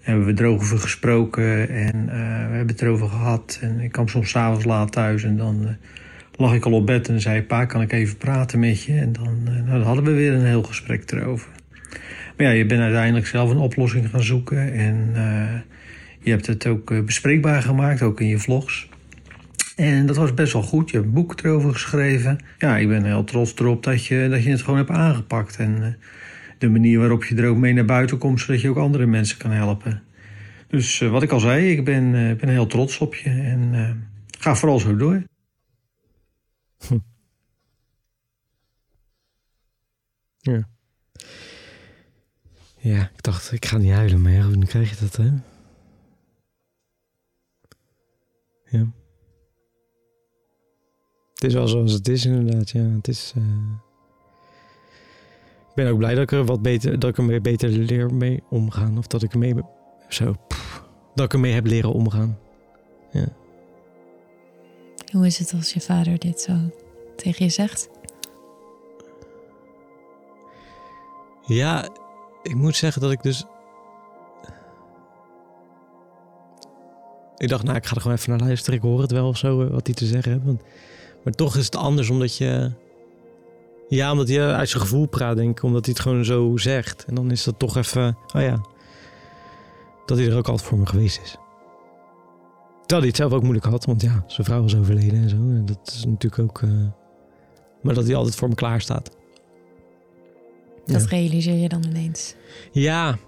hebben we erover gesproken en uh, we hebben het erover gehad. En ik kwam soms s'avonds laat thuis en dan lag ik al op bed en zei: Pa, kan ik even praten met je? En dan, nou, dan hadden we weer een heel gesprek erover. Maar ja, je bent uiteindelijk zelf een oplossing gaan zoeken en je hebt het ook bespreekbaar gemaakt, ook in je vlogs. En dat was best wel goed. Je hebt een boek erover geschreven. Ja, ik ben heel trots erop dat je, dat je het gewoon hebt aangepakt. En uh, de manier waarop je er ook mee naar buiten komt, zodat je ook andere mensen kan helpen. Dus uh, wat ik al zei, ik ben, uh, ben heel trots op je. En ga vooral zo door. Ja. Ja, ik dacht, ik ga niet huilen, maar ja, nu krijg je dat, hè? Ja. Het is wel zoals het is, inderdaad. Ja, het is. Uh... Ik ben ook blij dat ik er wat beter, dat ik er beter leer mee omgaan. Of dat ik ermee zo. Pff, dat ik ermee heb leren omgaan. Ja. Hoe is het als je vader dit zo tegen je zegt? Ja, ik moet zeggen dat ik dus. Ik dacht, nou, ik ga er gewoon even naar luisteren. Ik hoor het wel of zo, wat hij te zeggen heeft. Want maar toch is het anders omdat je. Ja, omdat hij uit zijn gevoel praat, denk ik. Omdat hij het gewoon zo zegt. En dan is dat toch even. Oh ja. Dat hij er ook altijd voor me geweest is. Terwijl hij het zelf ook moeilijk had, want ja, zijn vrouw was overleden en zo. En dat is natuurlijk ook. Uh... Maar dat hij altijd voor me klaar staat. Dat ja. realiseer je dan ineens. Ja,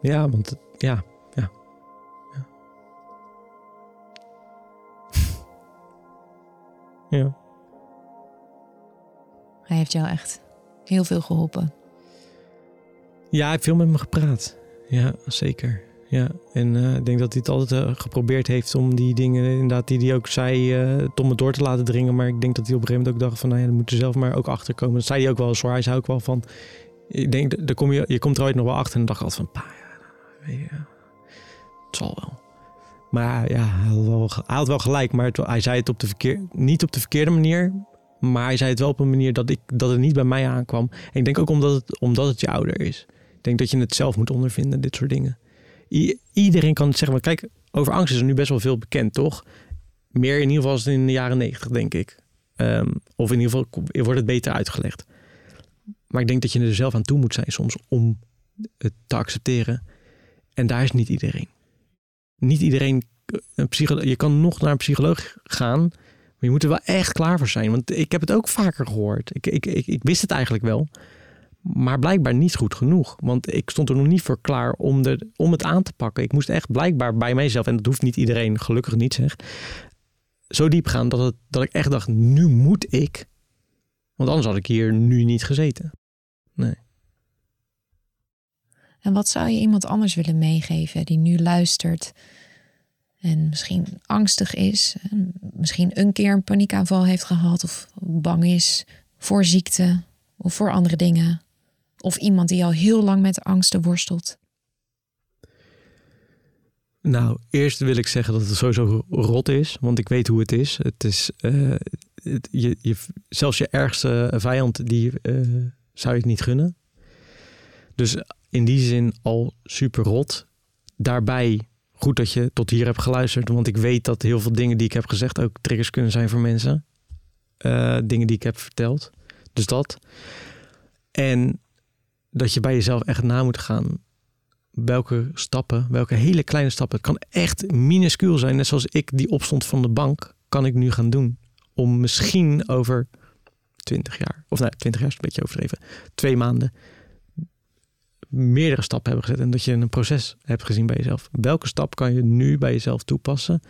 ja, want ja, Ja. Hij heeft jou echt heel veel geholpen. Ja, hij heeft veel met me gepraat. Ja, zeker. Ja, en uh, ik denk dat hij het altijd uh, geprobeerd heeft om die dingen, inderdaad, die hij ook zei, uh, tot me door te laten dringen. Maar ik denk dat hij op een gegeven moment ook dacht van, nou ja, dan moet je zelf maar ook achter komen. Dat zei hij ook wel hoor. Hij zei ook wel van, ik denk, daar kom je, je komt er ooit nog wel achter. En dan dacht ik altijd van, pa, ja, weet je, het zal wel. Maar ja, hij had wel, gelijk. Maar hij zei het op de verkeer, niet op de verkeerde manier. Maar hij zei het wel op een manier dat, ik, dat het niet bij mij aankwam. En ik denk ook omdat het, omdat het je ouder is. Ik denk dat je het zelf moet ondervinden, dit soort dingen. iedereen kan het zeggen. Maar kijk, over angst is er nu best wel veel bekend, toch? Meer in ieder geval als in de jaren negentig, denk ik. Um, of in ieder geval wordt het beter uitgelegd. Maar ik denk dat je er zelf aan toe moet zijn soms om het te accepteren. En daar is niet iedereen niet iedereen. Een psycholoog, je kan nog naar een psycholoog gaan. Maar je moet er wel echt klaar voor zijn. Want ik heb het ook vaker gehoord. Ik, ik, ik, wist het eigenlijk wel. Maar blijkbaar niet goed genoeg. Want ik stond er nog niet voor klaar om, om het aan te pakken. Ik moest echt blijkbaar bij mijzelf, en dat hoeft niet iedereen, gelukkig niet zeg, zo diep gaan dat, het, dat ik echt dacht, nu moet ik. Want anders had ik hier nu niet gezeten. Nee. En wat zou je iemand anders willen meegeven die nu luistert en misschien angstig is, misschien een keer een paniekaanval heeft gehad of bang is voor ziekte of voor andere dingen? Of iemand die al heel lang met angsten worstelt? Nou, eerst wil ik zeggen dat het sowieso rot is, want ik weet hoe het is. Het is het, je, je, zelfs je ergste vijand, die uh, zou je het niet gunnen. Dus in die zin al super rot. Daarbij goed dat je tot hier hebt geluisterd, want ik weet dat heel veel dingen die ik heb gezegd ook triggers kunnen zijn voor mensen. Uh, dingen die ik heb verteld. Dus dat. En dat je bij jezelf echt na moet gaan. Welke stappen, welke hele kleine stappen. Het kan echt minuscuul zijn. Net zoals ik die opstond van de bank, kan ik nu gaan doen. Om misschien over 20 jaar, of nou, 20 jaar is een beetje overdreven, twee maanden meerdere stappen hebben gezet en dat je een proces hebt gezien bij jezelf. Welke stap kan je nu bij jezelf toepassen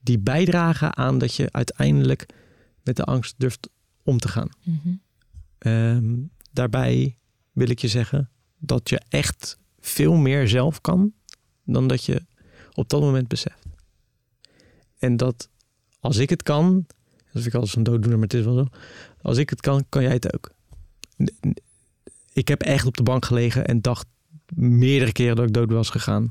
die bijdragen aan dat je uiteindelijk met de angst durft om te gaan? Mhm. Ehm, daarbij wil ik je zeggen dat je echt veel meer zelf kan dan dat je op dat moment beseft. En dat als ik het kan, dat vind ik altijd een dooddoener, maar het is wel zo. Als ik het kan, kan jij het ook ik heb echt op de bank gelegen en dacht meerdere keren dat ik dood was gegaan.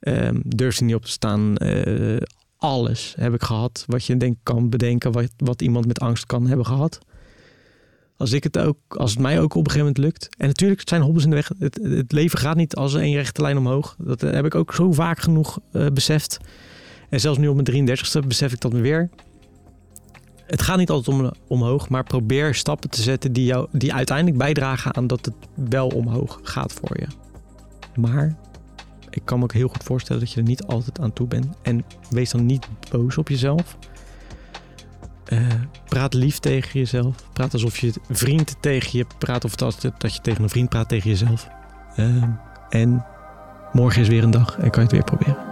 Um, durfde niet op te staan. Uh, alles heb ik gehad wat je denk kan bedenken, wat, wat iemand met angst kan hebben gehad. Als, ik het ook, als het mij ook op een gegeven moment lukt. En natuurlijk zijn hobbels in de weg. Het, leven gaat niet als een rechte lijn omhoog. Dat heb ik ook zo vaak genoeg uh, beseft. En zelfs nu op mijn 33ste besef ik dat weer. Het gaat niet altijd om, omhoog, maar probeer stappen te zetten die, jou, die uiteindelijk bijdragen aan dat het wel omhoog gaat voor je. Maar ik kan me ook heel goed voorstellen dat je er niet altijd aan toe bent. En wees dan niet boos op jezelf. Uh, praat lief tegen jezelf. Praat alsof je vriend tegen je praat. Of dat, dat je tegen een vriend praat tegen jezelf. Uh, en morgen is weer een dag en kan je het weer proberen.